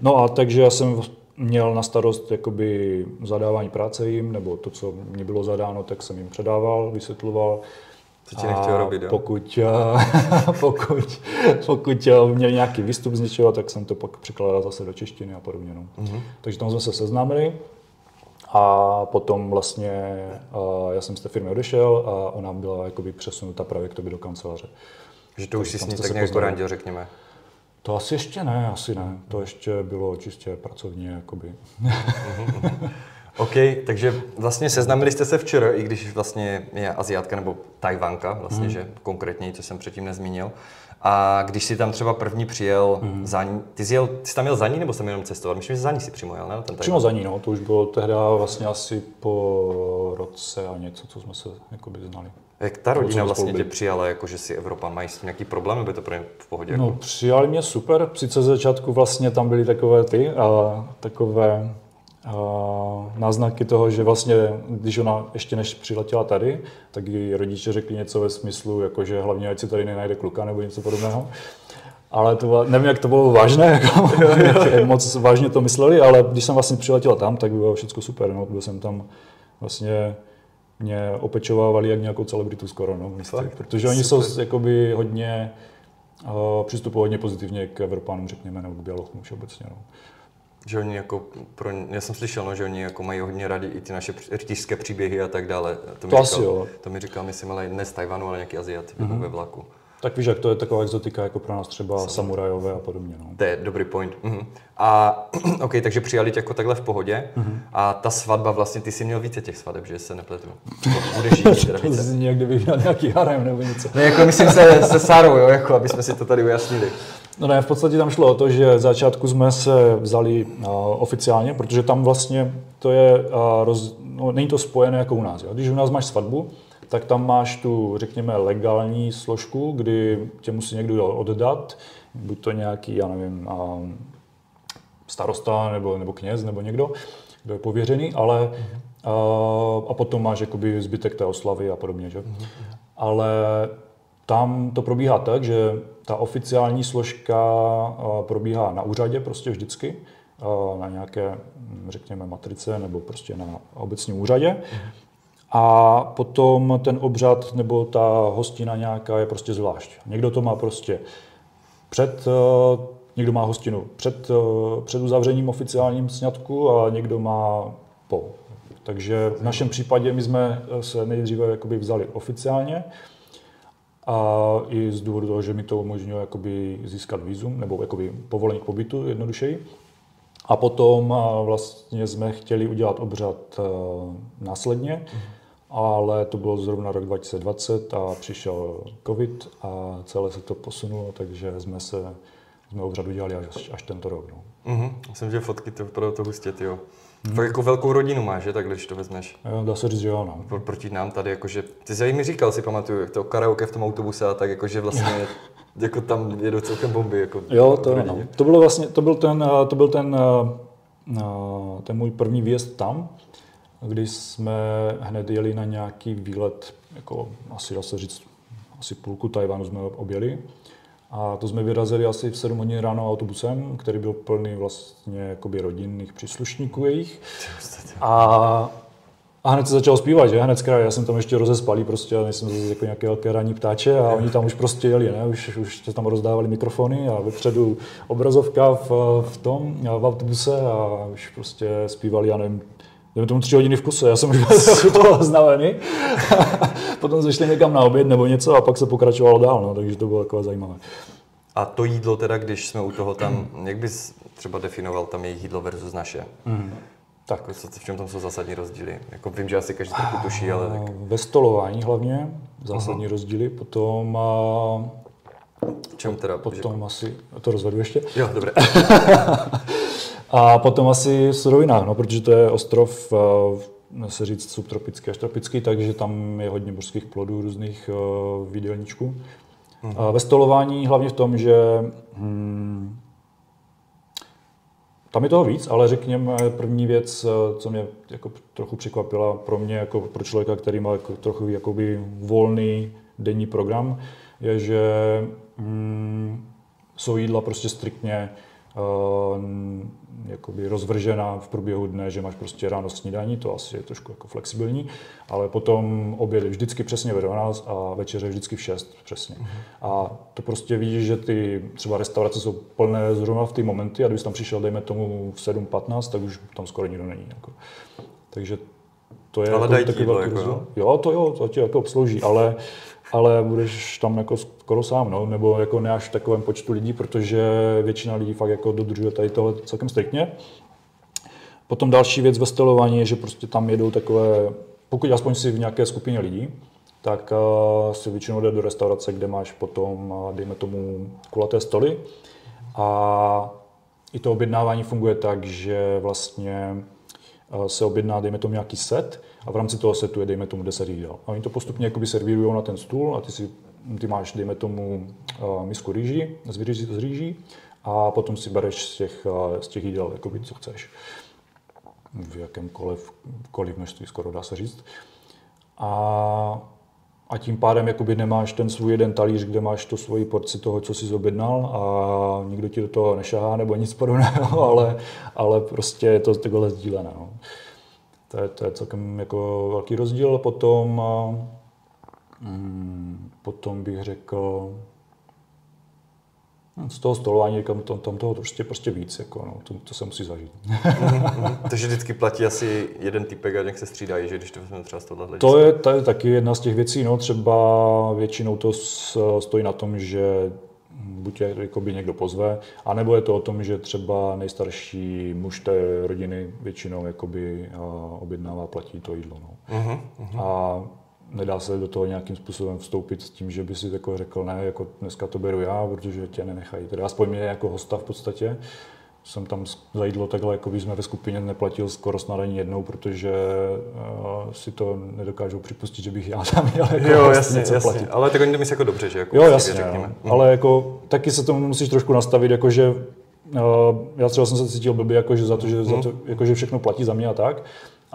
No a takže já jsem měl na starost jakoby zadávání práce jim, nebo to, co mě bylo zadáno, tak jsem jim předával, vysvětloval. Co ti nechtěl robit, jo? Pokud, pokud, pokud měl nějaký výstup z něčeho, tak jsem to pak překládal zase do češtiny a podobně. No. Mm-hmm. Takže tam jsme se seznámili a potom vlastně já jsem z té firmy odešel a ona byla jakoby přesunuta právě k tobě do kanceláře. Že to už si s ní tak nějak porandil, řekněme. To asi ještě ne, asi ne. To ještě bylo čistě pracovně, jakoby. OK, takže vlastně seznámili jste se včera, i když vlastně je Aziatka nebo Tajvanka, vlastně, mm. že konkrétně, co jsem předtím nezmínil. A když jsi tam třeba první přijel mm. za ní, ty jsi, jel, ty jsi tam jel za ní nebo jsem jenom cestoval? Myslím, že za ní si přímo jel, ne? Ten přímo za ní, no. To už bylo tehdy vlastně asi po roce a něco, co jsme se jakoby znali. Jak ta rodina vlastně tě přijala, jako že si Evropan, mají s tím nějaký problém, nebo je to pro ně v pohodě? No, jako? přijali mě super, sice ze začátku vlastně tam byly takové ty, a, takové náznaky toho, že vlastně, když ona ještě než přiletěla tady, tak i rodiče řekli něco ve smyslu, jako že hlavně ať si tady nenajde kluka nebo něco podobného. Ale to bylo, nevím, jak to bylo vážné, jako, jak moc vážně to mysleli, ale když jsem vlastně přiletěla tam, tak bylo všechno super. No. Byl jsem tam vlastně mě opečovávali jak nějakou celebritu skoro, no, protože oni Super. jsou jakoby hodně, uh, přistupují hodně pozitivně k Evropánům, řekněme, nebo k Bělochům všeobecně. No. Že oni jako, pro, já jsem slyšel, no, že oni jako mají hodně rádi i ty naše rytířské příběhy a tak dále. To, mi to říkal, asi jo. To mi říkal, myslím, ale ne z Tajvanu, ale nějaký Aziat mm-hmm. ve vlaku. Tak víš, jak to je taková exotika jako pro nás třeba Samozřejmě. samurajové a podobně. No. To je dobrý point. Uh-huh. A OK, takže přijali tě jako takhle v pohodě. Uh-huh. A ta svatba, vlastně ty jsi měl více těch svateb, že se nepletu. Budeš žít teda více. to někdy bych měl nějaký harem nebo něco. Ne, jako myslím se, se Sarou, jo, jako, aby jsme si to tady ujasnili. No ne, v podstatě tam šlo o to, že v začátku jsme se vzali uh, oficiálně, protože tam vlastně to je, uh, roz, no, není to spojené jako u nás. Jo. Když u nás máš svatbu, tak tam máš tu, řekněme, legální složku, kdy tě musí někdo oddat, buď to nějaký, já nevím, starosta nebo, nebo kněz nebo někdo, kdo je pověřený, ale a, a potom máš jakoby zbytek té oslavy a podobně. Že? Ale tam to probíhá tak, že ta oficiální složka probíhá na úřadě prostě vždycky, na nějaké, řekněme, matrice nebo prostě na obecním úřadě. A potom ten obřad nebo ta hostina nějaká je prostě zvlášť. Někdo to má prostě před, eh, někdo má hostinu před, eh, před uzavřením oficiálním sňatku a někdo má po. Takže v našem případě my jsme se nejdříve jakoby vzali oficiálně a i z důvodu toho, že mi to umožňuje jakoby získat vízum nebo jakoby povolení k pobytu jednodušeji. A potom vlastně jsme chtěli udělat obřad následně, mm. ale to bylo zrovna rok 2020 a přišel covid a celé se to posunulo, takže jsme se jsme obřad udělali až, až tento rok. No. Mm-hmm. Myslím, že fotky to vypadalo to hustě, jo. Hmm. Fakt jako velkou rodinu máš, že, takhle, když to vezmeš. Jo, dá se říct, že jo, no. Pro, proti nám tady, jakože, ty jsi mi říkal, si pamatuju, jak to karaoke v tom autobuse a tak, jakože vlastně, jako tam jedou celkem bomby, jako Jo, to, no. to bylo vlastně, to byl ten, eh, to byl ten, eh, eh, ten můj první výjezd tam, kdy jsme hned jeli na nějaký výlet, jako asi dá se říct, asi půlku Tajvanu jsme objeli. A to jsme vyrazili asi v 7 hodin ráno autobusem, který byl plný vlastně jakoby rodinných příslušníků jejich. A, a hned se začal zpívat, že? Hned zkrát, já jsem tam ještě rozespalý prostě, a jsem zase jako nějaké velké ranní ptáče a oni tam už prostě jeli, ne? Už, už se tam rozdávali mikrofony a vepředu obrazovka v, v tom, v autobuse a už prostě zpívali, já nevím, Jdeme tomu tři hodiny v kuse, já jsem už byl toho znavený. Potom jsme šli někam na oběd nebo něco a pak se pokračovalo dál, no, takže to bylo takové zajímavé. A to jídlo teda, když jsme u toho tam, jak bys třeba definoval tam jejich jídlo versus naše? Mm. Tak. Jako, co, v čem tam jsou zásadní rozdíly? Jako vím, že asi každý trochu tuší, ale tak... Ve stolování hlavně zásadní uh-huh. rozdíly, potom a... Čem teda? Potom že... asi, to rozvedu ještě. Jo, dobré. A potom asi v surovinách, no, protože to je ostrov, uh, se říct subtropický až tropický, takže tam je hodně mořských plodů různých uh, výdelníčků. Hmm. A ve stolování hlavně v tom, že hmm, tam je toho víc, ale řekněme první věc, eh, co mě jako trochu překvapila pro mě, jako pro člověka, který má jako trochu jakoby volný denní program, je, že hmm, jsou jídla prostě striktně jakoby rozvržená v průběhu dne, že máš prostě ráno snídaní, to asi je trošku jako flexibilní, ale potom oběd je vždycky přesně ve 12 a večeře vždycky v 6 přesně. A to prostě vidíš, že ty třeba restaurace jsou plné zrovna v ty momenty a když tam přišel, dejme tomu v 7.15, tak už tam skoro nikdo není. Jako. Takže to je ale jako dají takový velký jako, jo? to jo, to tě jako obslouží, ale ale budeš tam jako skoro sám, no, nebo jako ne až v takovém počtu lidí, protože většina lidí fakt jako dodržuje tady tohle celkem striktně. Potom další věc ve stylování je, že prostě tam jedou takové, pokud aspoň si v nějaké skupině lidí, tak uh, si většinou jde do restaurace, kde máš potom, uh, dejme tomu, kulaté stoly. A i to objednávání funguje tak, že vlastně uh, se objedná, dejme tomu, nějaký set a v rámci toho setu je, dejme tomu, 10 jídel. A oni to postupně jakoby servírují na ten stůl a ty, si, ty máš, dejme tomu, uh, misku rýží, z, rýží, z rýží a potom si bereš z těch, uh, z těch jídel, jakoby, co chceš. V jakémkoliv koliv množství, skoro dá se říct. A, a tím pádem jakoby nemáš ten svůj jeden talíř, kde máš tu svoji porci toho, co jsi objednal a nikdo ti do toho nešahá nebo nic podobného, ale, ale prostě je to takhle sdílené. No. To je, to je celkem jako velký rozdíl. Potom, mm, potom bych řekl, hm, z toho stolování říkám, tam, tam toho prostě, prostě víc, jako, no, to, to se musí zažít. mm-hmm. Takže vždycky platí asi jeden typek a nějak se střídají, že když to vezmeme třeba z tohohle. To je, to je taky jedna z těch věcí, no, třeba většinou to stojí na tom, že buď je jakoby někdo pozve, anebo je to o tom, že třeba nejstarší muž té rodiny většinou jakoby objednává, platí to jídlo. No. Uh-huh, uh-huh. A nedá se do toho nějakým způsobem vstoupit s tím, že by si jako řekl, ne, jako dneska to beru já, protože tě nenechají. Teda aspoň mě jako hosta v podstatě jsem tam za jídlo takhle, jako jsme ve skupině neplatil skoro snad ani jednou, protože uh, si to nedokážou připustit, že bych já tam měl jako jo, jasně, něco jasně. platit. Ale tak oni to myslí jako dobře, že jako jo, jasně, řekněme. Jo. Ale jako taky se tomu musíš trošku nastavit, jako že uh, já třeba jsem se cítil blbě, jako, že za to, že, hmm. za to, jako, že všechno platí za mě a tak,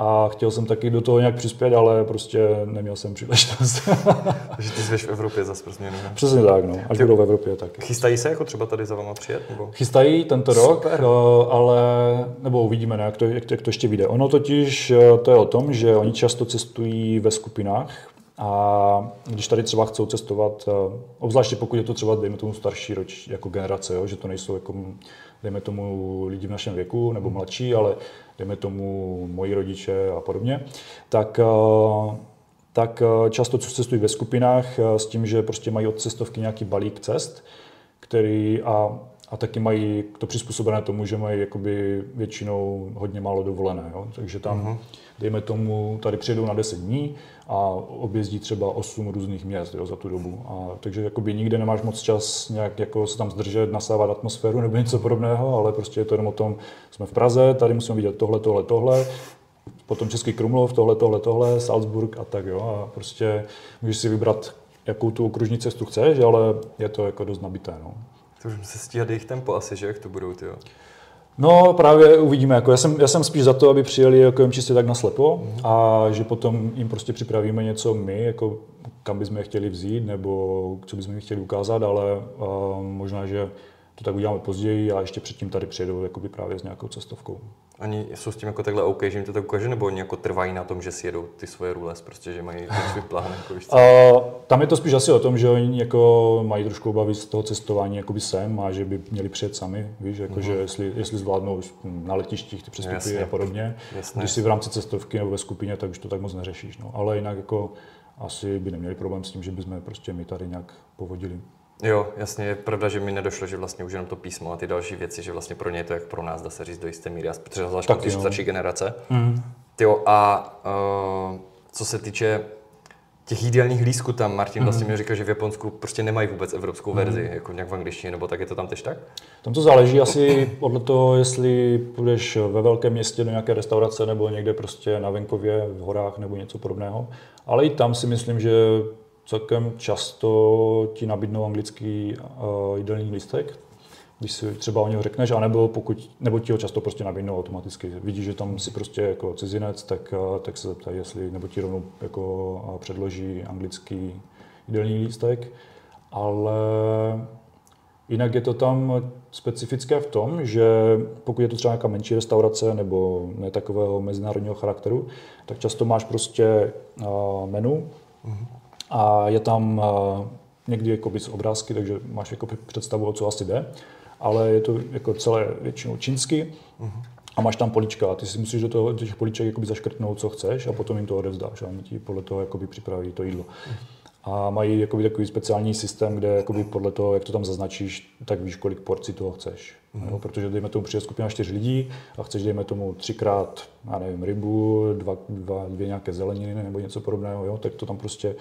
a chtěl jsem taky do toho nějak přispět, ale prostě neměl jsem příležitost. Takže ty jsi v Evropě zase pro změnu. Přesně tak, no. Až budou v Evropě, tak. Chystají se jako třeba tady za váma přijet? Nebo? Chystají tento rok, Super. Eh, ale, nebo uvidíme, ne, jak, to, jak, jak to ještě vyjde. Ono totiž eh, to je o tom, že oni často cestují ve skupinách, a když tady třeba chcou cestovat, eh, obzvláště pokud je to třeba, dejme tomu, starší roč, jako generace, jo, že to nejsou jako, dejme tomu, lidi v našem věku nebo mladší, ale dejme tomu moji rodiče a podobně, tak, tak eh, často cestují ve skupinách eh, s tím, že prostě mají od cestovky nějaký balík cest, který a, a taky mají to přizpůsobené tomu, že mají jakoby většinou hodně málo dovolené. Jo? Takže tam, uh-huh. dejme tomu, tady přijedou na 10 dní a objezdí třeba 8 různých měst jo, za tu dobu. A, takže jakoby nikde nemáš moc čas nějak jako se tam zdržet, nasávat atmosféru nebo něco podobného, ale prostě je to jenom o tom, jsme v Praze, tady musíme vidět tohle, tohle, tohle, potom Český Krumlov, tohle, tohle, tohle, Salzburg a tak jo. A prostě můžeš si vybrat, jakou tu okružní cestu chceš, ale je to jako dost nabité. No. To už se stíhat jejich tempo asi, že jak to budou, ty No právě uvidíme. Jako já, jsem, já jsem spíš za to, aby přijeli jako jen čistě tak na slepo mm. a že potom jim prostě připravíme něco my, jako kam bychom je chtěli vzít nebo co bychom jim chtěli ukázat, ale uh, možná, že to tak uděláme později a ještě předtím tady přijedou jakoby právě s nějakou cestovkou. Oni jsou s tím jako takhle OK, že jim to tak ukáže, nebo oni jako trvají na tom, že si jedou ty svoje rules, prostě, že mají ten svůj plán? Jako víš, uh, tam je to spíš asi o tom, že oni jako mají trošku obavy z toho cestování jakoby sem a že by měli přijet sami, víš, jako, uh-huh. že jestli, jestli zvládnou na letištích ty přestupy Jasně. a podobně. Jasně. Když si v rámci cestovky nebo ve skupině, tak už to tak moc neřešíš. No. Ale jinak jako asi by neměli problém s tím, že bychom prostě my tady nějak povodili. Jo, jasně, je pravda, že mi nedošlo, že vlastně už jenom to písmo a ty další věci, že vlastně pro ně je to jak pro nás, dá se říct do jisté míry, protože zvlášť no. starší generace. Mm. Tyjo, a uh, co se týče těch jídelních lísků tam, Martin vlastně mm. mi říkal, že v Japonsku prostě nemají vůbec evropskou verzi, mm. jako nějak v angličtině, nebo tak je to tam tež tak? Tam to záleží asi podle toho, jestli půjdeš ve velkém městě do nějaké restaurace nebo někde prostě na venkově, v horách nebo něco podobného. Ale i tam si myslím, že celkem často ti nabídnou anglický uh, jídelní lístek, když si třeba o něho řekneš, anebo pokud, nebo ti ho často prostě nabídnou automaticky. Vidíš, že tam si prostě jako cizinec, tak, uh, tak se zeptají, jestli, nebo ti rovnou jako uh, předloží anglický jídelní lístek, ale Jinak je to tam specifické v tom, že pokud je to třeba nějaká menší restaurace nebo ne takového mezinárodního charakteru, tak často máš prostě menu, mm-hmm a je tam eh, někdy jako z obrázky, takže máš jako představu, o co asi jde, ale je to jako celé většinou čínsky a máš tam políčka a ty si musíš do, toho, do těch políček jakoby zaškrtnout, co chceš a potom jim to odevzdáš a oni ti podle toho jakoby připraví to jídlo. A mají jakoby takový speciální systém, kde jakoby podle toho, jak to tam zaznačíš, tak víš, kolik porcí toho chceš. Mm. Jo, protože dejme tomu přijde skupina čtyř lidí a chceš dejme tomu třikrát, já nevím, rybu, dva, dva, dvě nějaké zeleniny nebo něco podobného, jo, tak to tam prostě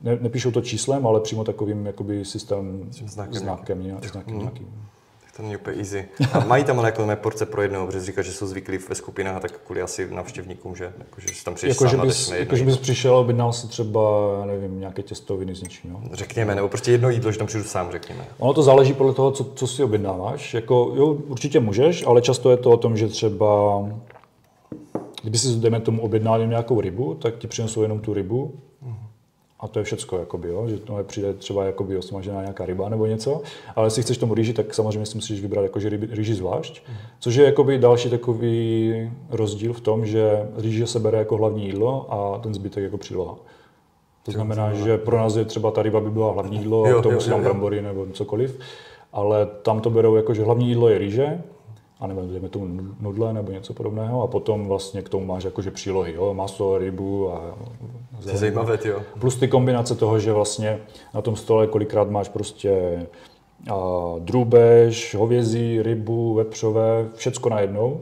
ne, nepíšou to číslem, ale přímo takovým jakoby systém znakem, znakem, nějaký. znakem mm. nějakým. To není úplně easy. A mají tam ale jako porce pro jednou, protože říká, že jsou zvyklí ve skupinách a tak kvůli asi navštěvníkům, že, jako, že tam přijdeš jako, že bys, jako, že bys přišel a objednal si třeba, nevím, nějaké těstoviny z něčím. No. Řekněme, nebo prostě jedno jídlo, že tam přijdu sám, řekněme. Ono to záleží podle toho, co, co si objednáváš. Jako, jo, určitě můžeš, ale často je to o tom, že třeba kdyby si, dejme tomu, objednal nějakou rybu, tak ti přinesou jenom tu rybu, a to je všecko, jakoby, jo? že to přijde třeba jakoby osmažená nějaká ryba nebo něco, ale jestli chceš tomu rýži, tak samozřejmě si musíš vybrat jakože rýži zvlášť, mm. což je jakoby další takový rozdíl v tom, že rýže se bere jako hlavní jídlo a ten zbytek jako příloha. To znamená, že pro nás je třeba ta ryba by byla hlavní jídlo, a tomu si dám brambory nebo cokoliv, ale tam to berou jako, že hlavní jídlo je rýže, a nebo dejme tomu nudle nebo něco podobného a potom vlastně k tomu máš jakože přílohy, jo, maso, rybu a to je zajímavé, jo. Plus ty kombinace toho, že vlastně na tom stole kolikrát máš prostě a, drůbež, hovězí, rybu, vepřové, všecko najednou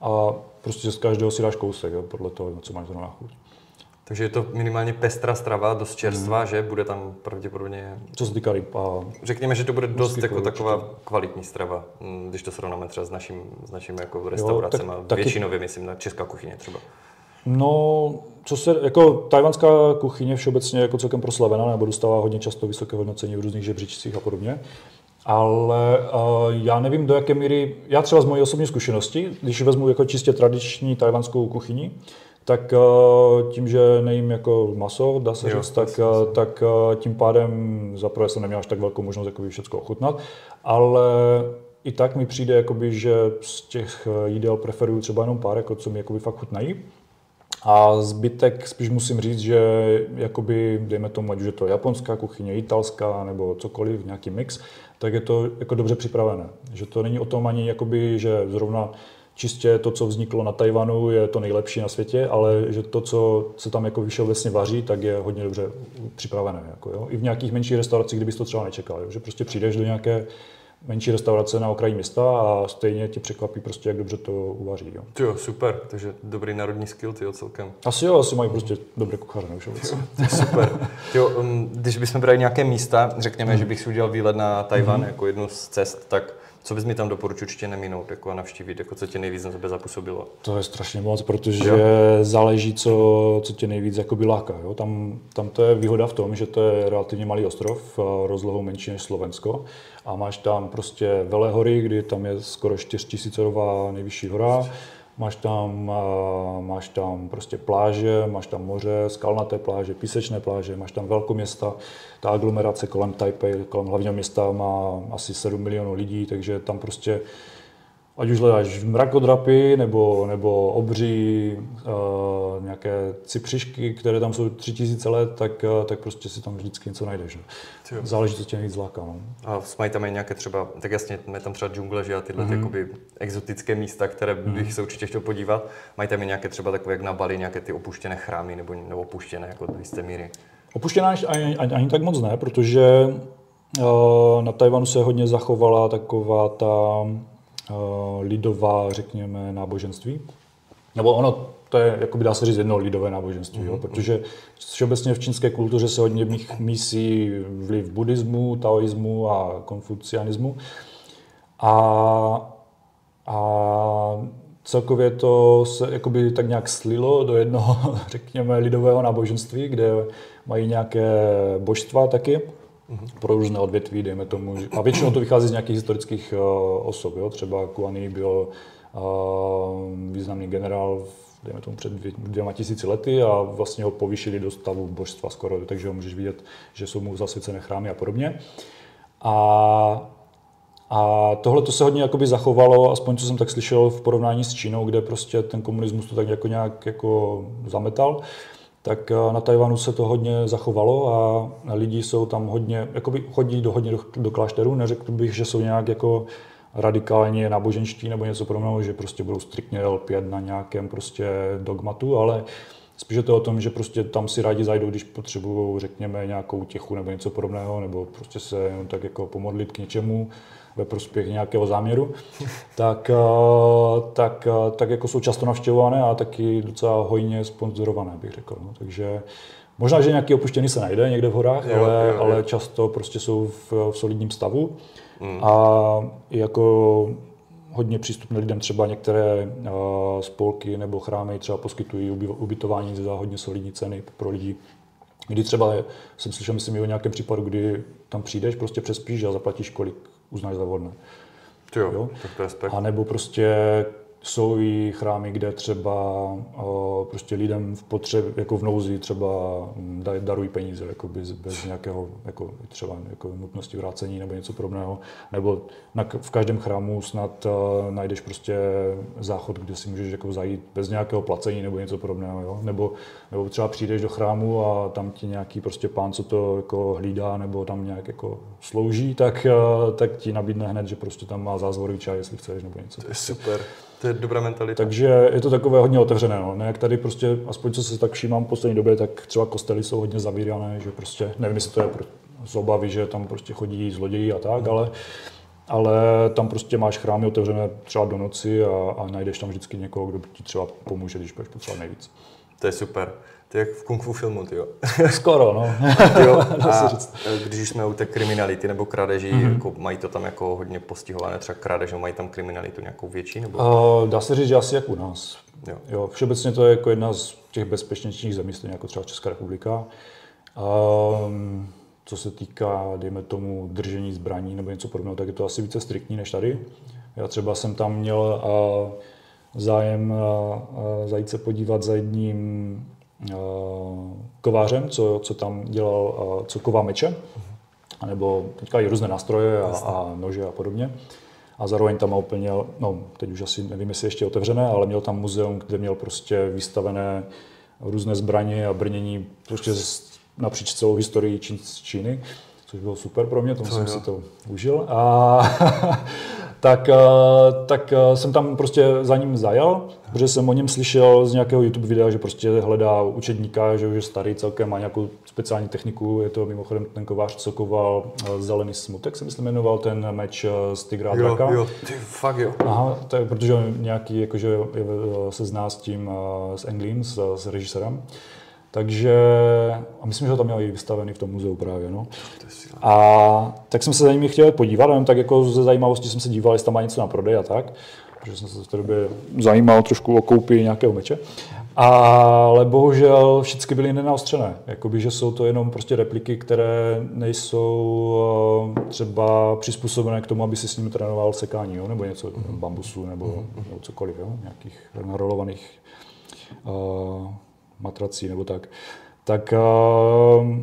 a prostě z každého si dáš kousek, jo, podle toho, co máš zrovna chuť. Takže je to minimálně pestrá strava, dost čerstvá, mm. že? Bude tam pravděpodobně... Co se týká ryb a... Řekněme, že to bude dost jako taková kvalitní strava, mm, když to srovnáme třeba s naším, s naším jako restauracemi, většinově myslím na česká kuchyně třeba. No, co se, jako tajvanská kuchyně všeobecně jako celkem proslavená, nebo dostává hodně často vysoké hodnocení v různých žebříčcích a podobně. Ale uh, já nevím, do jaké míry, já třeba z mojí osobní zkušenosti, když vezmu jako čistě tradiční tajvanskou kuchyni, tak uh, tím, že nejím jako maso, dá se jo, říct, tak, uh, tak uh, tím pádem zaprvé jsem neměl až tak velkou možnost jakoby všechno ochutnat, ale i tak mi přijde, jakoby, že z těch jídel preferuju třeba jenom pár, jako co mi jakoby fakt chutnají. A zbytek spíš musím říct, že jakoby, dejme tomu, ať už je to japonská kuchyně, italská nebo cokoliv, nějaký mix, tak je to jako dobře připravené. Že to není o tom ani, jakoby, že zrovna čistě to, co vzniklo na Tajvanu, je to nejlepší na světě, ale že to, co se tam jako všeobecně vaří, tak je hodně dobře připravené. Jako, jo. I v nějakých menších restauracích, kdybys to třeba nečekal, jo. že prostě přijdeš do nějaké menší restaurace na okraji města a stejně tě překvapí prostě, jak dobře to uvaří. Jo. Jo, super, takže dobrý národní skill, ty celkem. Asi jo, asi mají prostě dobré kuchaře, už Super. Jo, um, když bychom brali nějaké místa, řekněme, hmm. že bych si udělal výlet na Tajvan hmm. jako jednu z cest, tak co bys mi tam doporučil určitě neminout jako a navštívit, jako co tě nejvíc na tebe zapůsobilo? To je strašně moc, protože jo. záleží, co, co tě nejvíc jako láká. Jo? Tam, tam to je výhoda v tom, že to je relativně malý ostrov, rozlohou menší než Slovensko a máš tam prostě Velehory, kdy tam je skoro 4000 nejvyšší hora Máš tam, máš tam prostě pláže, máš tam moře, skalnaté pláže, písečné pláže, máš tam velkoměsta. Ta aglomerace kolem Taipei, kolem hlavního města má asi 7 milionů lidí, takže tam prostě ať už hledáš mrakodrapy nebo, nebo obří uh, nějaké cipřišky, které tam jsou tři tisíce let, tak, uh, tak prostě si tam vždycky něco najdeš. No. Záleží, co tě nejvíc zláká. No. A mají tam i nějaké třeba, tak jasně, mají tam třeba džungle, že a tyhle mm-hmm. jakoby exotické místa, které mm-hmm. bych se určitě chtěl podívat. Mají tam i nějaké třeba takové, jak na Bali, nějaké ty opuštěné chrámy nebo, nebo opuštěné, jako do jisté míry. Opuštěné ani, ani, ani tak moc ne, protože uh, na Tajvanu se hodně zachovala taková ta Eh, lidová, řekněme, náboženství. Nebo ono, to je, jako by dá se říct, jedno lidové náboženství, mm-hmm. jo, mhm. protože všeobecně v čínské kultuře se hodně mísí vliv buddhismu, taoismu a konfucianismu. A, a celkově to se jakoby tak nějak slilo do jednoho, řekněme, lidového náboženství, kde mají nějaké božstva taky pro různé odvětví, dejme tomu. A většinou to vychází z nějakých historických uh, osob. Jo? Třeba Kuani byl uh, významný generál dejme tomu před dvěma tisíci lety a vlastně ho povýšili do stavu božstva skoro, takže ho můžeš vidět, že jsou mu zasvěcené chrámy a podobně. A, a tohle to se hodně jakoby zachovalo, aspoň co jsem tak slyšel v porovnání s Čínou, kde prostě ten komunismus to tak jako nějak jako zametal tak eh, na Tajvanu se to hodně zachovalo a lidi jsou tam hodně, jakoby chodí do, hodně do, do klášterů, neřekl bych, že jsou nějak jako radikálně náboženští nebo něco podobného, že prostě budou striktně lpět na nějakém prostě dogmatu, ale spíš je to o tom, že prostě tam si rádi zajdou, když potřebují, řekněme, nějakou těchu nebo něco podobného, nebo prostě se jenom tak jako pomodlit k něčemu ve prospěch nějakého záměru, tak, eh, tak, eh, tak jako jsou často navštěvované a taky docela hojně sponzorované, bych řekl. No. Takže možná, že nějaký opuštěný se najde někde v horách, jo, ale, jo, jo. ale často prostě jsou v, v solidním stavu mm. a jako hodně přístupné lidem třeba některé uh, spolky nebo chrámy třeba poskytují ubytování za hodně solidní ceny pro lidi, kdy třeba jsem slyšel, myslím, o nějakém případu, kdy tam přijdeš, prostě přespíš a zaplatíš kolik uznáš za vhodné. Jo, jo? Tak to je. A nebo prostě jsou i chrámy, kde třeba o, prostě lidem v potřeb, jako v nouzi třeba daj, darují peníze jako bez, bez nějakého jako třeba jako nutnosti vrácení nebo něco podobného. Nebo na, v každém chrámu snad uh, najdeš prostě záchod, kde si můžeš jako zajít bez nějakého placení nebo něco podobného. Jo? Nebo, nebo třeba přijdeš do chrámu a tam ti nějaký prostě pán, co to jako hlídá nebo tam nějak jako slouží, tak, uh, tak ti nabídne hned, že prostě tam má zázvorový čaj, jestli chceš nebo něco. To je super. To je dobrá mentalita. Takže je to takové hodně otevřené. No. Ne, jak tady prostě, aspoň co se tak všímám v poslední době, tak třeba kostely jsou hodně zavírané, že prostě, nevím, jestli to je z obavy, že tam prostě chodí zloději a tak, ale, ale tam prostě máš chrámy otevřené třeba do noci a, a najdeš tam vždycky někoho, kdo ti třeba pomůže, když budeš potřebovat nejvíc. To je super. To je jak v kung fu filmu, jo. Skoro, no. jo. A když jsme u té kriminality nebo krádeží, mm-hmm. jako mají to tam jako hodně postihované, třeba krádež, mají tam kriminalitu nějakou větší? Nebo... Uh, dá se říct, že asi jak u nás. Jo. jo. Všeobecně to je jako jedna z těch bezpečnějších zemí, stejně jako třeba Česká republika. Um, co se týká, dejme tomu, držení zbraní nebo něco podobného, tak je to asi více striktní než tady. Já třeba jsem tam měl uh, zájem uh, zajít se podívat za jedním kovářem, co, co tam dělal, co ková meče, nebo teďka i různé nástroje a, a nože a podobně. A zároveň tam úplně, no teď už asi nevím, jestli ještě otevřené, ale měl tam muzeum, kde měl prostě vystavené různé zbraně a brnění prostě napříč celou historii Číny. Což bylo super pro mě, tomu to jsem si to užil. A tak, eh, tak eh, jsem tam prostě za ním zajel, protože jsem o něm slyšel z nějakého YouTube videa, že prostě hledá učedníka, že už je starý celkem, má nějakou speciální techniku, je to mimochodem ten kovář, co koval eh, Zelený smutek, se myslím jmenoval ten meč z Tigra jo, Draka. Jo, ty fakt jo. Aha, to je, protože nějaký jakože se zná s tím, s Englím, s, s režisérem. Takže, a myslím, že ho tam měli vystavený v tom muzeu právě, no. A tak jsem se za nimi chtěl podívat, jenom tak jako ze zajímavosti jsem se díval, jestli tam má něco na prodej a tak, protože jsem se v té době zajímal trošku o koupi nějakého meče. Ale bohužel všechny byly nenaostřené. Jakoby, že jsou to jenom prostě repliky, které nejsou eh, třeba přizpůsobené k tomu, aby si s ním trénoval sekání, jo? nebo něco mm-hmm. bambusu, nebo, mm-hmm. nebo cokoliv, jo? nějakých narolovaných uh, matrací nebo tak. Tak uh,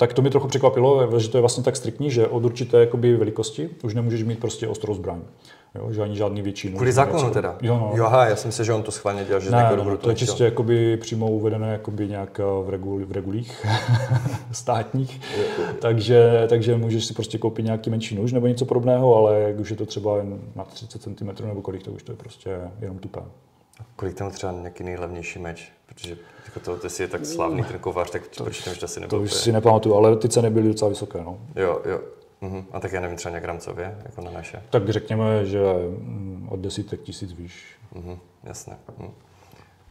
tak to mi trochu překvapilo, že to je vlastně tak striktní, že od určité jakoby, velikosti už nemůžeš mít prostě ostrou zbraň. Jo, že ani žádný větší. Kvůli zákonu teda? Jo, no. jo, aha, já jsem si, že on to schválně dělal, že ne, ne, to je čistě jakoby přímo uvedené jakoby nějak v, regul, v regulích státních, takže, takže můžeš si prostě koupit nějaký menší nůž nebo něco podobného, ale jak už je to třeba jen na 30 cm nebo kolik, to už to je prostě jenom tupé. Kolik tam třeba nějaký nejlevnější meč? Protože jako to, ty jsi je tak slavný ten kovář, tak to, proč to asi nebyl? To už si nepamatuju, ale ty ceny byly docela vysoké. No. Jo, jo. Uh-huh. A tak já nevím, třeba nějak rámcově, jako na naše? Tak řekněme, že mm, od desítek tisíc výš. Uh-huh. Jasně. Uh-huh.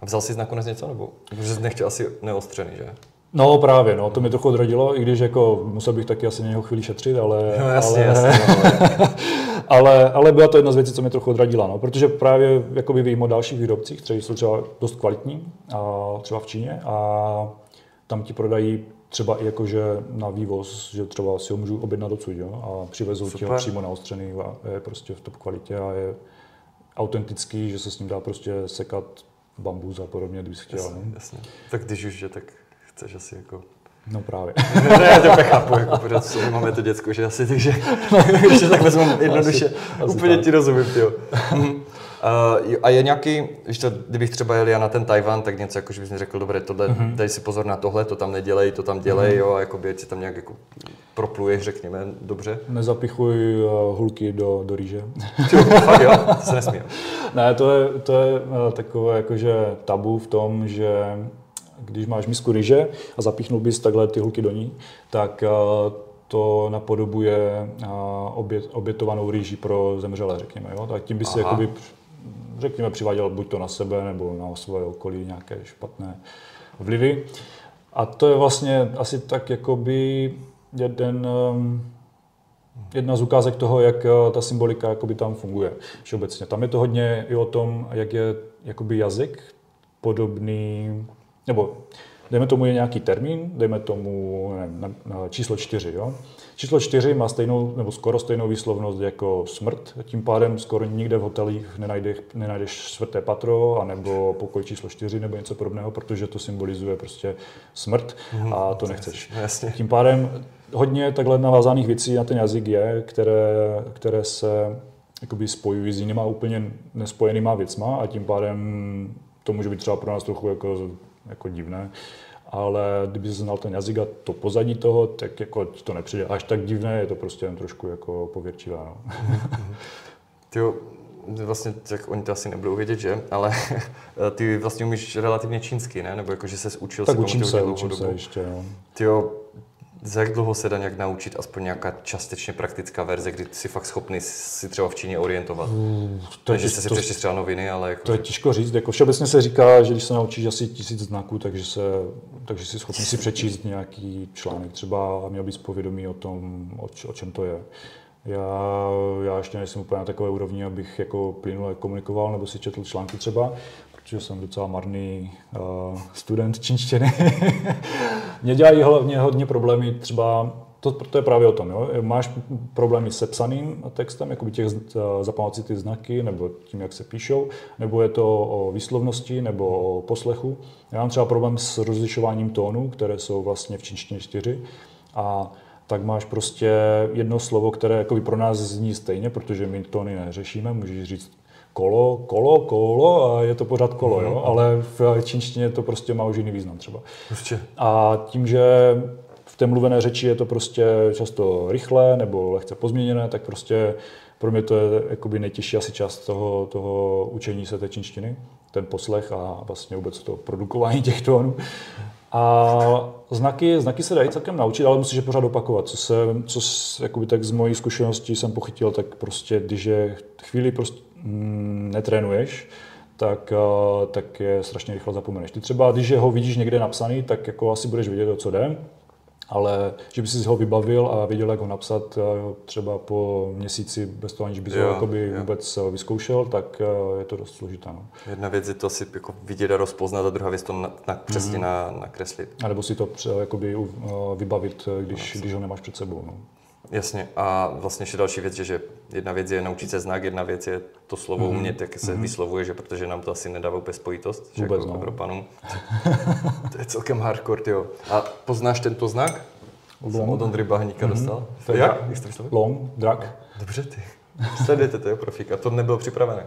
A vzal jsi nakonec něco, nebo? Protože jsi nechtěl asi neostřený, že? No právě, no, to mi trochu odradilo, i když jako musel bych taky asi něho chvíli šetřit, ale... No jasně, ale, jasně. No, ale, ale byla to jedna z věcí, co mě trochu odradila, no, protože právě jakoby vím o dalších výrobcích, kteří jsou třeba dost kvalitní, a třeba v Číně, a tam ti prodají třeba i jakože na vývoz, že třeba si ho můžu objednat odsud, jo, a přivezou ti ho přímo naostřený a je prostě v top kvalitě a je autentický, že se s ním dá prostě sekat bambus a podobně, kdybych chtěl. Jasně, no. jasně. Tak když už je, tak chceš asi jako No právě. ne, já to chápu, jako pořád co máme to děcko, že asi, takže to tak vezmu jednoduše, asi, asi úplně tak. ti rozumím, ty. Uh, a je nějaký, to, kdybych třeba jel já na ten Tajvan, tak něco jako, že bys mi řekl, dobré, tohle, mm-hmm. dej si pozor na tohle, to tam nedělej, to tam dělej, mm-hmm. jo, a jakoby, si tam nějak jako propluješ, řekněme, dobře. Nezapichuj uh, hulky do, do rýže. Jo, fakt jo, to se nesmí. ne, to je, to je uh, takové jakože tabu v tom, že když máš misku ryže a zapíchnul bys takhle ty hulky do ní, tak eh, to napodobuje eh, obět, obětovanou rýži pro zemřelé, řekněme. Jo? Tak tím by si jakoby, řekněme, přiváděl buď to na sebe nebo na svoje okolí nějaké špatné vlivy. A to je vlastně asi tak jakoby jeden, ehm, jedna z ukázek toho, jak eh, ta symbolika jakoby tam funguje všeobecně. Tam je to hodně i o tom, jak je jakoby jazyk podobný nebo dejme tomu je nějaký termín, dejme tomu nevím, na, na číslo čtyři. Jo? Číslo čtyři má stejnou nebo skoro stejnou výslovnost jako smrt, tím pádem skoro nikde v hotelích nenajdeš, nenajdeš čtvrté patro, anebo pokoj číslo čtyři nebo něco podobného, protože to symbolizuje prostě smrt mm, a to nechceš. Jasně. Tím pádem hodně takhle navázaných věcí na ten jazyk je, které, které se jakoby spojují s jinýma úplně nespojenýma věcma a tím pádem to může být třeba pro nás trochu jako jako divné. Ale kdyby se znal ten jazyk a to pozadí toho, tak jako to nepřijde až tak divné, je to prostě jen trošku jako pověrčivé. No. Ty vlastně, tak oni to asi nebudou vědět, že? Ale ty vlastně umíš relativně čínsky, ne? Nebo jako, že se učil tak se učím se, učím se ještě, no. Ty za jak dlouho se dá nějak naučit aspoň nějaká částečně praktická verze, kdy jsi fakt schopný si třeba v Číně orientovat? Mm, to je, že si přečti třeba noviny, ale... Jako, to je těžko říct. Jako všeobecně se říká, že když se naučíš asi tisíc znaků, takže, se, takže jsi schopný si přečíst nějaký článek třeba a měl bys povědomí o tom, o, o čem to je. Já, já ještě nejsem úplně na takové úrovni, abych jako plynule komunikoval nebo si četl články třeba, protože jsem docela marný uh, student čínštiny. Mě dělají hlavně hodně problémy třeba to, to je právě o tom, jo? máš problémy se psaným textem, jako by těch eh, zapamatovat si ty znaky, nebo tím, jak se píšou, nebo je to o výslovnosti, nebo o poslechu. Já mám třeba problém s rozlišováním tónů, které jsou vlastně v čínštině čtyři. A tak máš prostě jedno slovo, které jako pro nás zní stejně, protože my tóny neřešíme, můžeš říct kolo, kolo, kolo a je to pořád kolo, jo? Mhm. ale v čínštině to prostě má už jiný význam třeba. Prostě. A tím, že v té mluvené řeči je to prostě často rychlé nebo lehce pozměněné, tak prostě pro mě to je jakoby nejtěžší asi část toho, toho učení se té čínštiny, ten poslech a vlastně vůbec to produkování těch tónů. A znaky, znaky se dají celkem naučit, ale musíš je pořád opakovat. Co, se, co jakoby tak z mojí zkušeností jsem pochytil, tak prostě, když je chvíli prostě mm, netrénuješ, tak, uh, tak je strašně rychle zapomeneš. Ty třeba, když ho vidíš někde napsaný, tak jako asi budeš vědět, o co jde, ale že by si ho vybavil a věděl, jak ho napsat uh, třeba po měsíci bez toho, aniž bys ho jakoby vůbec uh, vyzkoušel, tak je to dost složité. No. Jedna věc je to si jako vidět a rozpoznat a druhá věc to na, na, přesně mm-hmm. na, nakreslit. A nebo si to jakoby, vybavit, když, když ho nemáš před sebou. No. Jasně. A vlastně ještě další věc, že, že jedna věc je naučit se znak, jedna věc je to slovo mm-hmm. umět, jak se mm-hmm. vyslovuje, že protože nám to asi nedává úplně spojitost, že Vůbec, jako no. Evropanům. to je celkem hardcore, jo. A poznáš tento znak? Long. Jsem od Ondry Bahníka mm-hmm. dostal. To jak? Long, drak. Dobře ty. Sledujete, to je profík. A to nebylo připravené.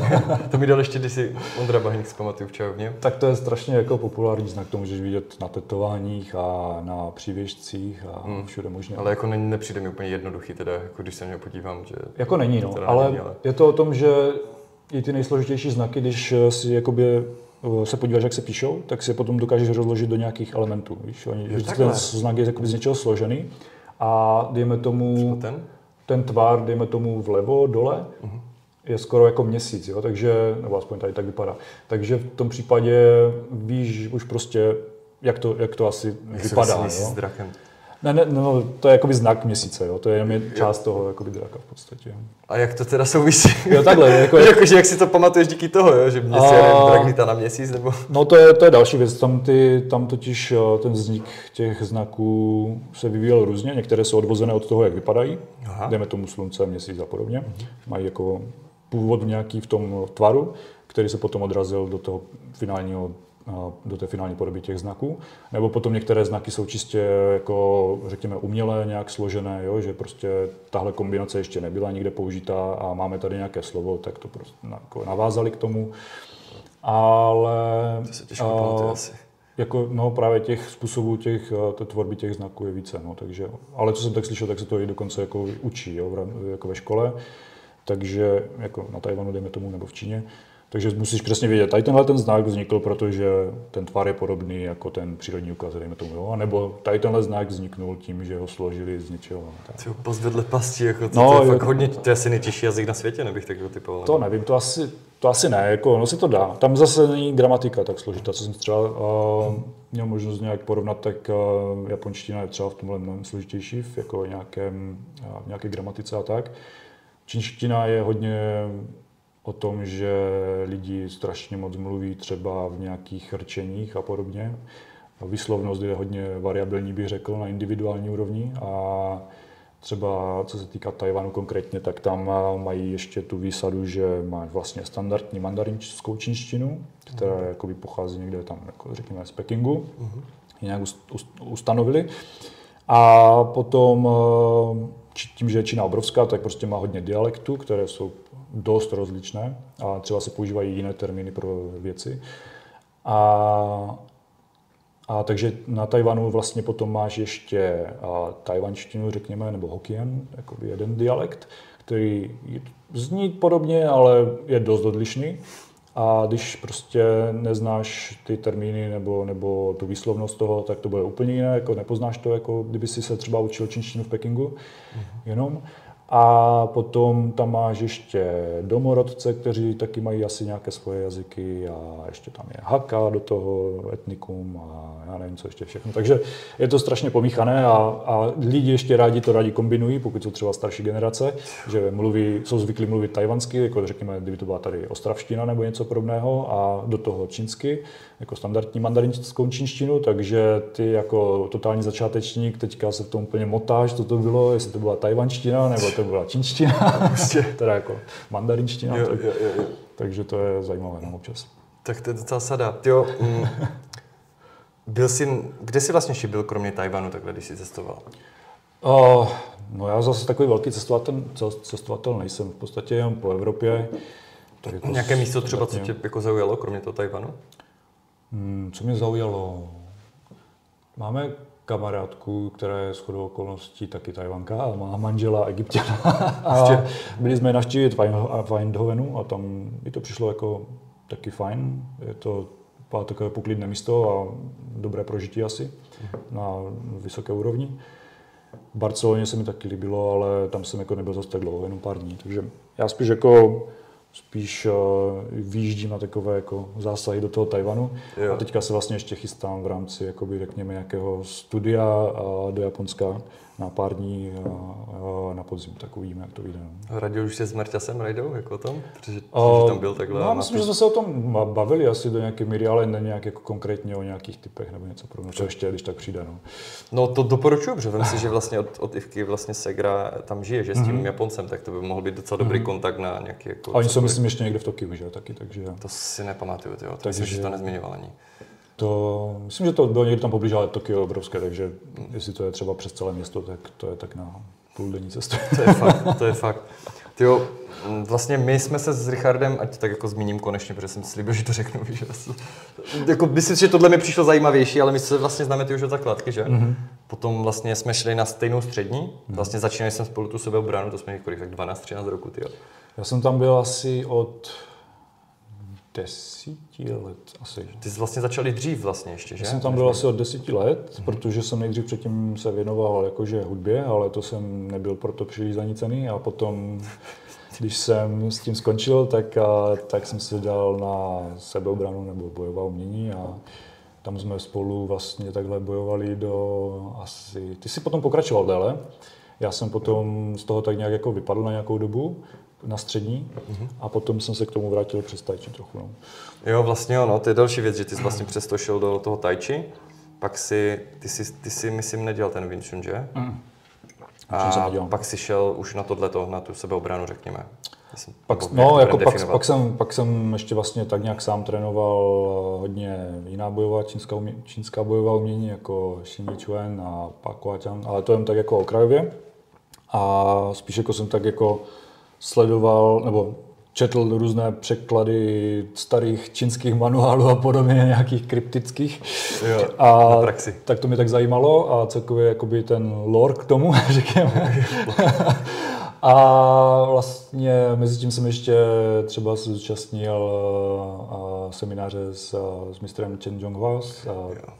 to mi dal ještě když si Ondra Bahník zpamatuju v čajovně. Tak to je strašně jako populární znak, to můžeš vidět na tetováních a na přívěšcích a hmm. všude možně. Ale jako ne, nepřijde mi úplně jednoduchý, teda, jako když se mě podívám, že... Jako není, no, ale, není, ale je to o tom, že i ty nejsložitější znaky, když si jakoby eh, se podíváš, jak se píšou, tak si je potom dokážeš rozložit do nějakých elementů. Víš? Oni, že ten znak je z něčeho složený a dejme tomu... ten? Ten tvar, dejme tomu vlevo, dole, uh-huh. je skoro jako měsíc, jo? takže, nebo aspoň tady tak vypadá. Takže v tom případě víš už prostě, jak to, jak to asi jak vypadá. jo? s drakem. Ne, ne, no, to je jakoby znak měsíce, jo? to je jenom část toho jakoby draka v podstatě. A jak to teda souvisí? Jo, takhle. Jako, jako, že jak si to pamatuješ díky toho, jo? že měsíc a... drak lítá na měsíc? Nebo... No to je, to je další věc, tam, ty, tam totiž ten vznik těch znaků se vyvíjel různě, některé jsou odvozené od toho, jak vypadají, Aha. dejme tomu slunce, měsíc a podobně, uh-huh. mají jako původ nějaký v tom tvaru, který se potom odrazil do toho finálního do té finální podoby těch znaků. Nebo potom některé znaky jsou čistě jako, řekněme, umělé, nějak složené, jo? že prostě tahle kombinace ještě nebyla nikde použitá a máme tady nějaké slovo, tak to prostě jako navázali k tomu. Ale... To se těžko pamatuje asi. Jako, no, právě těch způsobů těch, té tvorby těch znaků je více, no, takže, ale co jsem tak slyšel, tak se to i dokonce jako učí, jo, jako ve škole, takže jako na Tajvanu, dejme tomu, nebo v Číně, takže musíš přesně vědět, tady tenhle ten znak vznikl, protože ten tvar je podobný jako ten přírodní ukaz, dejme tomu, jo? nebo tady tenhle znak vzniknul tím, že ho složili z něčeho. Ty pozvedle pasti, jako to, no, to je jo, fakt hodně, to je asi nejtěžší jazyk na světě, nebych tak typoval. To nevím, to asi, to asi ne, jako, no si to dá. Tam zase není gramatika tak složitá, co jsem třeba uh, měl možnost nějak porovnat, tak uh, japonština je třeba v tomhle mnohem složitější, v jako nějakém, uh, nějaké gramatice a tak. Čínština je hodně o tom, že lidi strašně moc mluví třeba v nějakých rčeních a podobně. A výslovnost je hodně variabilní, bych řekl, na individuální úrovni. A třeba co se týká Tajvanu konkrétně, tak tam mají ještě tu výsadu, že máš vlastně standardní mandarinskou čínštinu, která mm. jakoby pochází někde tam, jako řekněme, z Pekingu. Mm. Nějak ustanovili. A potom tím, že je Čína obrovská, tak prostě má hodně dialektů, které jsou dost rozličné a třeba se používají jiné termíny pro věci. A, a takže na Tajvanu vlastně potom máš ještě a, tajvanštinu, řekněme, nebo Hokkien, jako jeden dialekt, který zní podobně, ale je dost odlišný. A když prostě neznáš ty termíny nebo, nebo tu výslovnost toho, tak to bude úplně jiné, jako nepoznáš to, jako kdyby si se třeba učil čínštinu v Pekingu mm-hmm. jenom. A potom tam máš ještě domorodce, kteří taky mají asi nějaké svoje jazyky a ještě tam je haka do toho etnikum a já nevím, co ještě všechno. Takže je to strašně pomíchané a, a lidi ještě rádi to rádi kombinují, pokud jsou třeba starší generace, že mluví, jsou zvyklí mluvit tajvansky, jako řekněme, kdyby to byla tady ostravština nebo něco podobného a do toho čínsky, jako standardní mandarinskou čínštinu, takže ty jako totální začátečník teďka se v tom úplně motáš, co to bylo, jestli to byla tajvanština nebo to byla čínština, prostě. teda jako mandarinština. Jo, tak, jo, jo, jo. Takže to je zajímavé no, občas. Tak to je docela sada. Jo, mm, byl jsi, kde jsi vlastně ještě byl, kromě Tajvanu, takhle, když jsi cestoval? Uh, no já zase takový velký cestovatel, cestovatel nejsem, v podstatě jen po Evropě. Tak jako Nějaké místo třeba, co tě jako zaujalo, kromě toho Tajvanu? Hmm, co mě zaujalo? Máme kamarádku, která je shodou okolností taky Tajvanka a má manžela egyptěna. a byli jsme navštívit Eindhovenu a tam mi to přišlo jako taky fajn. Je to takové poklidné místo a dobré prožití asi na vysoké úrovni. V Barceloně se mi taky líbilo, ale tam jsem jako nebyl zase tak dlouho, jenom pár dní. Takže já spíš jako spíš uh, výjíždím na takové jako zásahy do toho Tajvanu. Jo. A teďka se vlastně ještě chystám v rámci, jakoby, řekněme, nějakého studia do Japonska na pár dní na podzim, tak uvidíme, jak to vyjde. No. Radil už se s Marťasem Rajdou, jako o tom? Protože, uh, tam byl takhle. No, myslím, že jsme se o tom bavili asi do nějaké míry, ale ne nějak jako konkrétně o nějakých typech nebo něco podobného. To ještě, když tak přijde. No, no to doporučuji, protože vím si, že vlastně od, od Ivky vlastně Segra tam žije, že s tím mm-hmm. Japoncem, tak to by mohl být docela dobrý mm-hmm. kontakt na nějaký jako... A oni jsou, myslím, ještě někde v Tokiu, že taky, takže... To si nepamatuju, jo. To takže, myslím, že to nezmiňoval ani. To, myslím, že to bylo někde tam poblíž, ale Tokio je obrovské, takže jestli to je třeba přes celé město, tak to je tak na půl denní cestu. To je fakt, to je fakt. Tyjo, vlastně my jsme se s Richardem, ať tak jako zmíním konečně, protože jsem slíbil, že to řeknu, že jako myslím, že tohle mi přišlo zajímavější, ale my se vlastně známe ty už od zakladky, že? Mm-hmm. Potom vlastně jsme šli na stejnou střední, mm-hmm. vlastně začínali jsme spolu tu sebeobranu, to jsme kolik, tak 12-13 roku, tyjo. Já jsem tam byl asi od desíti let asi. Ty jsi vlastně začal dřív vlastně ještě, že? Já jsem tam byl asi od desíti let, hmm. protože jsem nejdřív předtím se věnoval jakože hudbě, ale to jsem nebyl proto příliš zanícený a potom, když jsem s tím skončil, tak, a, tak jsem si dal na sebeobranu nebo bojová umění a tam jsme spolu vlastně takhle bojovali do asi... Ty jsi potom pokračoval déle. Já jsem potom z toho tak nějak jako vypadl na nějakou dobu na střední mm-hmm. a potom jsem se k tomu vrátil přes tajči trochu. No. Jo, vlastně ano, to je další věc, že ty jsi vlastně přesto šel do toho tajči, pak si, ty si, ty si myslím nedělal ten Wing Chun, že? Mm. A pak si šel už na tohleto, na tu sebeobranu, řekněme. Jsem, pak, no, jako pak, pak, jsem, pak jsem ještě vlastně tak nějak sám trénoval hodně jiná bojová čínská, umě, čínská bojová umění, jako Xin Chuan a Pak ale to jen tak jako okrajově. A spíš jako jsem tak jako sledoval, nebo četl různé překlady starých čínských manuálů a podobně, nějakých kryptických. Jo, a praxi. tak to mě tak zajímalo a celkově jakoby ten lore k tomu, řekněme. a vlastně mezi tím jsem ještě třeba se zúčastnil semináře s, s mistrem Chen Zhonghua,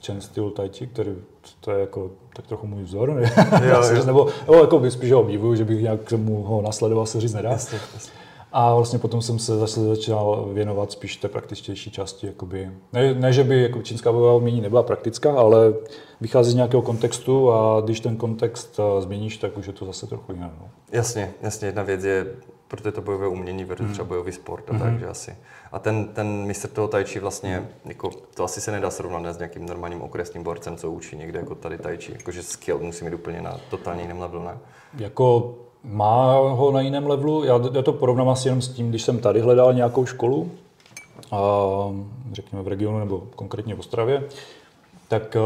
Chen Style Tai Chi, který to je jako tak trochu můj vzor, ne? Jo, jo. nebo, nebo jako spíš ho obdivuju, že bych nějak mu ho nasledoval, se říct nedá. Jasně, jasně. A vlastně potom jsem se zase začal věnovat spíš té praktičtější části. Jakoby. Ne, ne, že by jako čínská bojová umění nebyla praktická, ale vychází z nějakého kontextu a když ten kontext eh, změníš, tak už je to zase trochu jiné. No. Jasně, jasně. Jedna věc je, protože to bojové umění versus hmm. třeba bojový sport, a mm. takže asi. A ten, ten mistr toho tajči vlastně, hmm. jako, to asi se nedá srovnat s nějakým normálním okresním borcem, co učí někde jako tady tajči. Jakože skill musí mít úplně na totálně jiném levelu, ne? Jako má ho na jiném levelu. Já, já to porovnám asi jenom s tím, když jsem tady hledal nějakou školu, a, řekněme v regionu nebo konkrétně v Ostravě, tak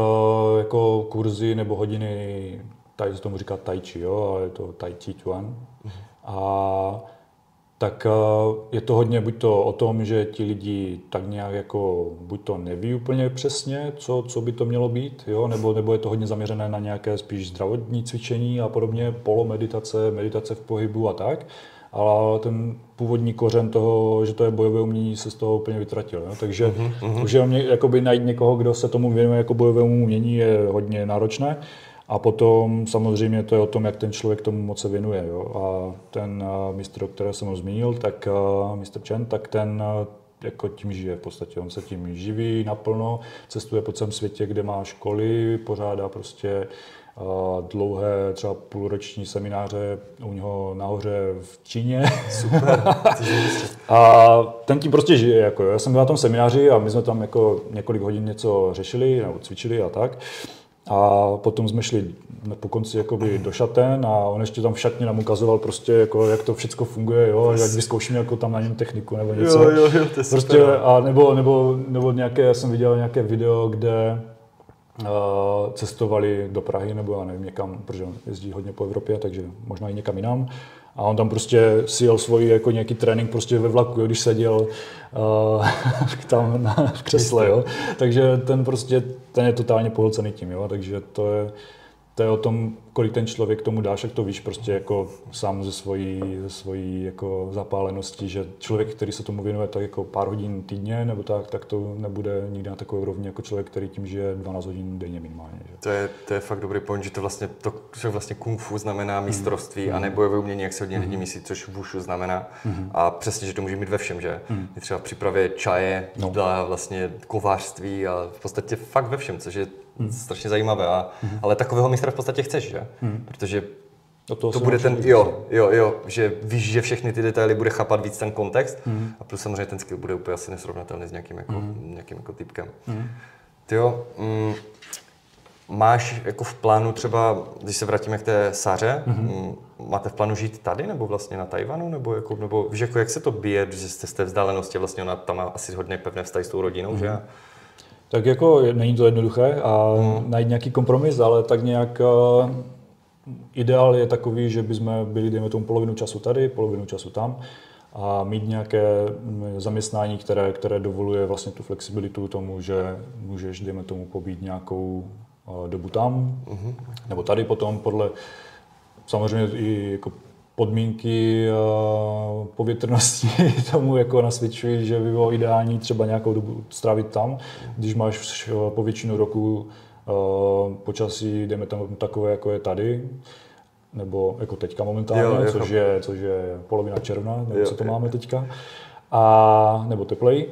jako kurzy nebo hodiny, tady se tomu říká tai chi, jo, ale je to tai chi chuan. A tak eh, je to hodně buď to o tom, že ti lidi tak nějak jako buď to neví úplně přesně, co, co by to mělo být, jo? Nebo, nebo je to hodně zaměřené na nějaké spíš zdravotní cvičení a podobně, polomeditace, meditace v pohybu a tak. Ale ten původní kořen toho, že to je bojové umění, se z toho úplně vytratil. Jo? Takže uh-huh, už jenom jakoby najít někoho, kdo se tomu věnuje jako bojovému umění, je hodně náročné. A potom samozřejmě to je o tom, jak ten člověk tomu moc se věnuje. Jo. A ten mistr, o kterého jsem ho zmínil, tak mistr Chen, tak ten jako tím žije v podstatě. On se tím živí naplno, cestuje po celém světě, kde má školy, pořádá prostě dlouhé, třeba půlroční semináře u něho nahoře v Číně. Super. a ten tím prostě žije. Jako, já jsem byl na tom semináři a my jsme tam jako několik hodin něco řešili nebo cvičili a tak. A potom jsme šli po konci jakoby do šaten a on ještě tam v šatně nám ukazoval prostě, jako, jak to všechno funguje, jo, jak vyzkoušíme jako tam na něm techniku nebo něco. Jo, jo, jo, to je prostě, a nebo, nebo, nebo nějaké, já jsem viděl nějaké video, kde cestovali do Prahy nebo já nevím někam, protože on jezdí hodně po Evropě, takže možná i někam jinam. A on tam prostě si jel svůj jako nějaký trénink prostě ve vlaku, jo, když seděl uh, tam na, v křesle. Jo. Takže ten prostě, ten je totálně pohlcený tím. Jo. Takže to je, to je o tom, kolik ten člověk tomu dáš, jak to víš prostě jako sám ze svojí, ze svojí jako zapálenosti, že člověk, který se tomu věnuje tak jako pár hodin týdně nebo tak, tak to nebude nikdy na takové úrovni jako člověk, který tím žije 12 hodin denně minimálně. Že? To je, to je fakt dobrý point, že to vlastně, to, že vlastně kung fu znamená mistrovství mm. a nebojové umění, jak se hodně mm. lidí myslí, což wushu znamená. Mm. A přesně, že to může mít ve všem, že? Mm. Je třeba v přípravě čaje, no. jídla, vlastně kovářství a v podstatě fakt ve všem, což je hmm. strašně zajímavé. A, hmm. Ale takového mistra v podstatě chceš, že? Hmm. Protože to, to bude ten, jo, jo, jo, že víš, že všechny ty detaily bude chápat víc ten kontext hmm. a plus samozřejmě ten skill bude úplně asi nesrovnatelný s nějakým jako, hmm. nějakým jako typkem. Hmm. Ty jo, mm, máš jako v plánu třeba, když se vrátíme k té Sáře, mm-hmm. máte v plánu žít tady nebo vlastně na Tajvanu, nebo, jako, nebo víš, jako jak se to bije, že jste z té vzdálenosti, vlastně ona tam má asi hodně pevné vztahy s tou rodinou, mm-hmm. že? Tak jako není to jednoduché a hmm. najít nějaký kompromis, ale tak nějak uh, ideál je takový, že bychom byli, dejme tomu, polovinu času tady, polovinu času tam a mít nějaké mm, zaměstnání, které, které dovoluje vlastně tu flexibilitu tomu, že můžeš, dejme tomu, pobít nějakou uh, dobu tam, hmm. nebo tady potom podle samozřejmě i jako podmínky povětrnosti tomu jako nasvědčují, že by bylo ideální třeba nějakou dobu strávit tam, když máš po většinu roku počasí, jdeme tam takové, jako je tady, nebo jako teďka momentálně, jo, což, je, což je polovina června, nebo jo, co to jo. máme teďka, a, nebo teplej.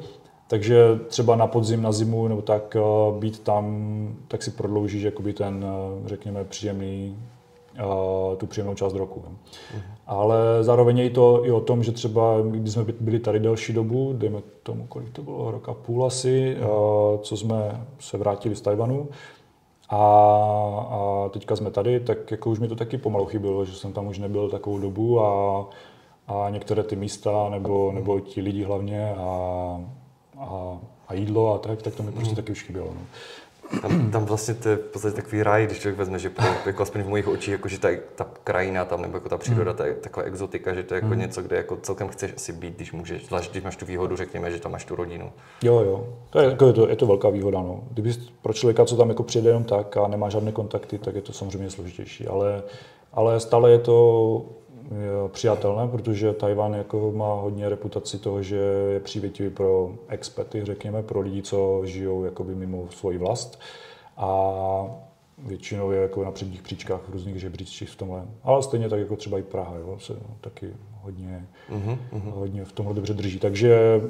Takže třeba na podzim, na zimu, nebo tak být tam, tak si prodloužíš jakoby ten, řekněme, příjemný tu příjemnou část roku. Ale zároveň je to i o tom, že třeba, když jsme byli tady delší dobu, dejme tomu, kolik to bylo, roka půl asi, co jsme se vrátili z Tajvanu, a, a teďka jsme tady, tak jako už mi to taky pomalu chybilo, že jsem tam už nebyl takovou dobu a, a některé ty místa nebo, nebo ti lidi hlavně a, a, a jídlo a tak, tak to mi prostě taky už chybělo. No. Tam, tam vlastně to je v podstatě takový ráj, když člověk vezme, že pro, jako aspoň v mojich očích, jako, že ta, ta krajina tam, nebo jako ta příroda, mm. ta je taková exotika, že to je jako mm. něco, kde jako celkem chceš asi být, když můžeš, zvlášť když máš tu výhodu, řekněme, že tam máš tu rodinu. Jo, jo, to je, jako je, to, je to velká výhoda. No. Kdyby pro člověka, co tam jako přijede jenom tak a nemá žádné kontakty, tak je to samozřejmě složitější, ale, ale stále je to přijatelné, protože Tajvan jako má hodně reputaci toho, že je přívětivý pro experty, řekněme, pro lidi, co žijou jakoby mimo svoji vlast. A většinou je jako na předních příčkách v různých žebříčcích v tomhle. Ale stejně tak jako třeba i Praha, jo, se taky hodně, uh-huh, uh-huh. hodně v tomhle dobře drží. Takže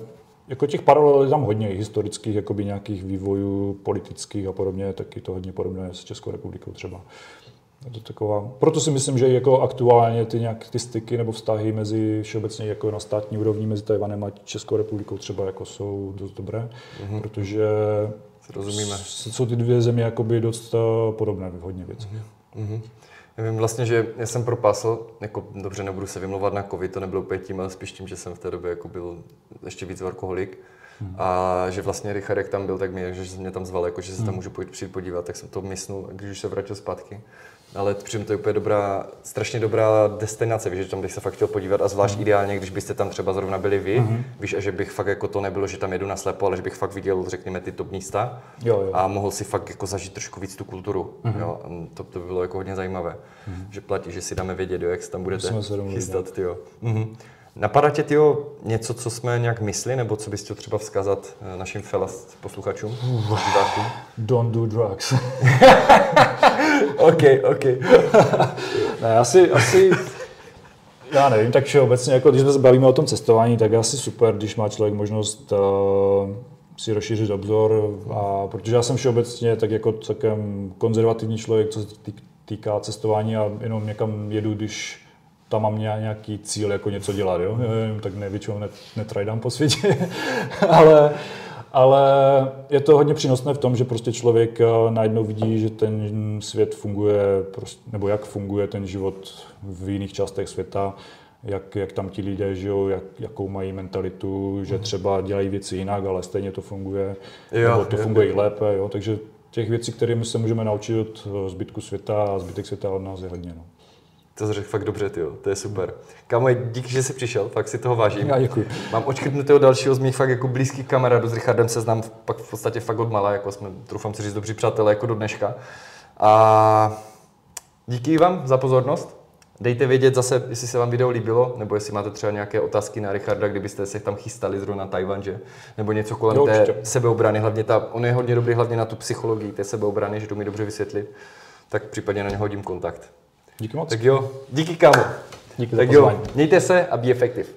jako těch paralel je tam hodně historických, jakoby nějakých vývojů politických a podobně, taky to hodně podobné s Českou republikou třeba. Je to taková, proto si myslím, že jako aktuálně ty nějak ty styky nebo vztahy mezi všeobecně jako na státní úrovni mezi Tajvanem a Českou republikou třeba jako jsou dost dobré, mm-hmm. protože rozumíme. jsou ty dvě země jakoby dost eh, podobné v hodně věcech. Mm-hmm. Já vím vlastně, že já jsem propásl, jako dobře nebudu se vymlouvat na covid, to nebylo úplně tím, ale spíš tím, že jsem v té době jako byl ještě víc alkoholik. Hmm. A že vlastně Richard, jak tam byl, tak mě, že mě tam zval, jako, že se tam mhm. můžu přijít podívat, tak jsem to mysnul, když už se vrátil zpátky ale přijím to je úplně dobrá, strašně dobrá destinace, víš, že tam bych se fakt chtěl podívat a zvlášť mm. ideálně, když byste tam třeba zrovna byli vy, mm. víš, a že bych fakt jako to nebylo, že tam jedu na slepo, ale že bych fakt viděl, řekněme, ty top místa jo, jo. a mohl si fakt jako zažít trošku víc tu kulturu, mm. jo, to, to by bylo jako hodně zajímavé, mm. že platí, že si dáme vědět, jo, jak se tam budete chystat, jo. Mm. Napadá tě, tyjo, něco, co jsme nějak myslí, nebo co bys chtěl třeba vzkázat eh, našim felast posluchačům? Don't do drugs. OK, OK. ne, asi, asi, já nevím, tak obecně, jako když se bavíme o tom cestování, tak je asi super, když má člověk možnost uh, si rozšířit obzor, a, protože já jsem všeobecně tak jako celkem konzervativní člověk, co se týká cestování a jenom někam jedu, když tam mám nějaký cíl, jako něco dělat, jo? tak ne, většinou net, netrajdám po světě, ale, ale je to hodně přínosné v tom, že prostě člověk eh, najednou vidí, že ten svět funguje, nebo jak funguje ten život v jiných částech světa, jak, jak tam ti lidé žijou, jak, jakou mají mentalitu, že mhm. třeba dělají věci jinak, ale stejně to funguje, jo, nebo to jo, funguje jo. i lépe, jo? takže těch věcí, kterými se můžeme naučit od eh, zbytku světa a zbytek světa od nás je hodně. No. To jsi řekl fakt dobře, ty to je super. Kámo, díky, že jsi přišel, fakt si toho vážím. Já děkuji. Mám očkrtnutého dalšího z mých fakt jako blízkých kamarádů, s Richardem se znám pak v podstatě fakt od mala, jako jsme, trufám si říct, dobří přátelé jako do dneška. A díky vám za pozornost. Dejte vědět zase, jestli se vám video líbilo, nebo jestli máte třeba nějaké otázky na Richarda, kdybyste se tam chystali zrovna na Tajvan, že? Nebo něco kolem Jo, té určitě. sebeobrany, hlavně ta, on je hodně dobrý hlavně na tu psychologii té sebeobrany, že to mi dobře vysvětlit, tak případně na něho hodím kontakt. Díky moc. Tak jo, díky kámo. Díky za tak jo, pozvání. mějte se a be effective.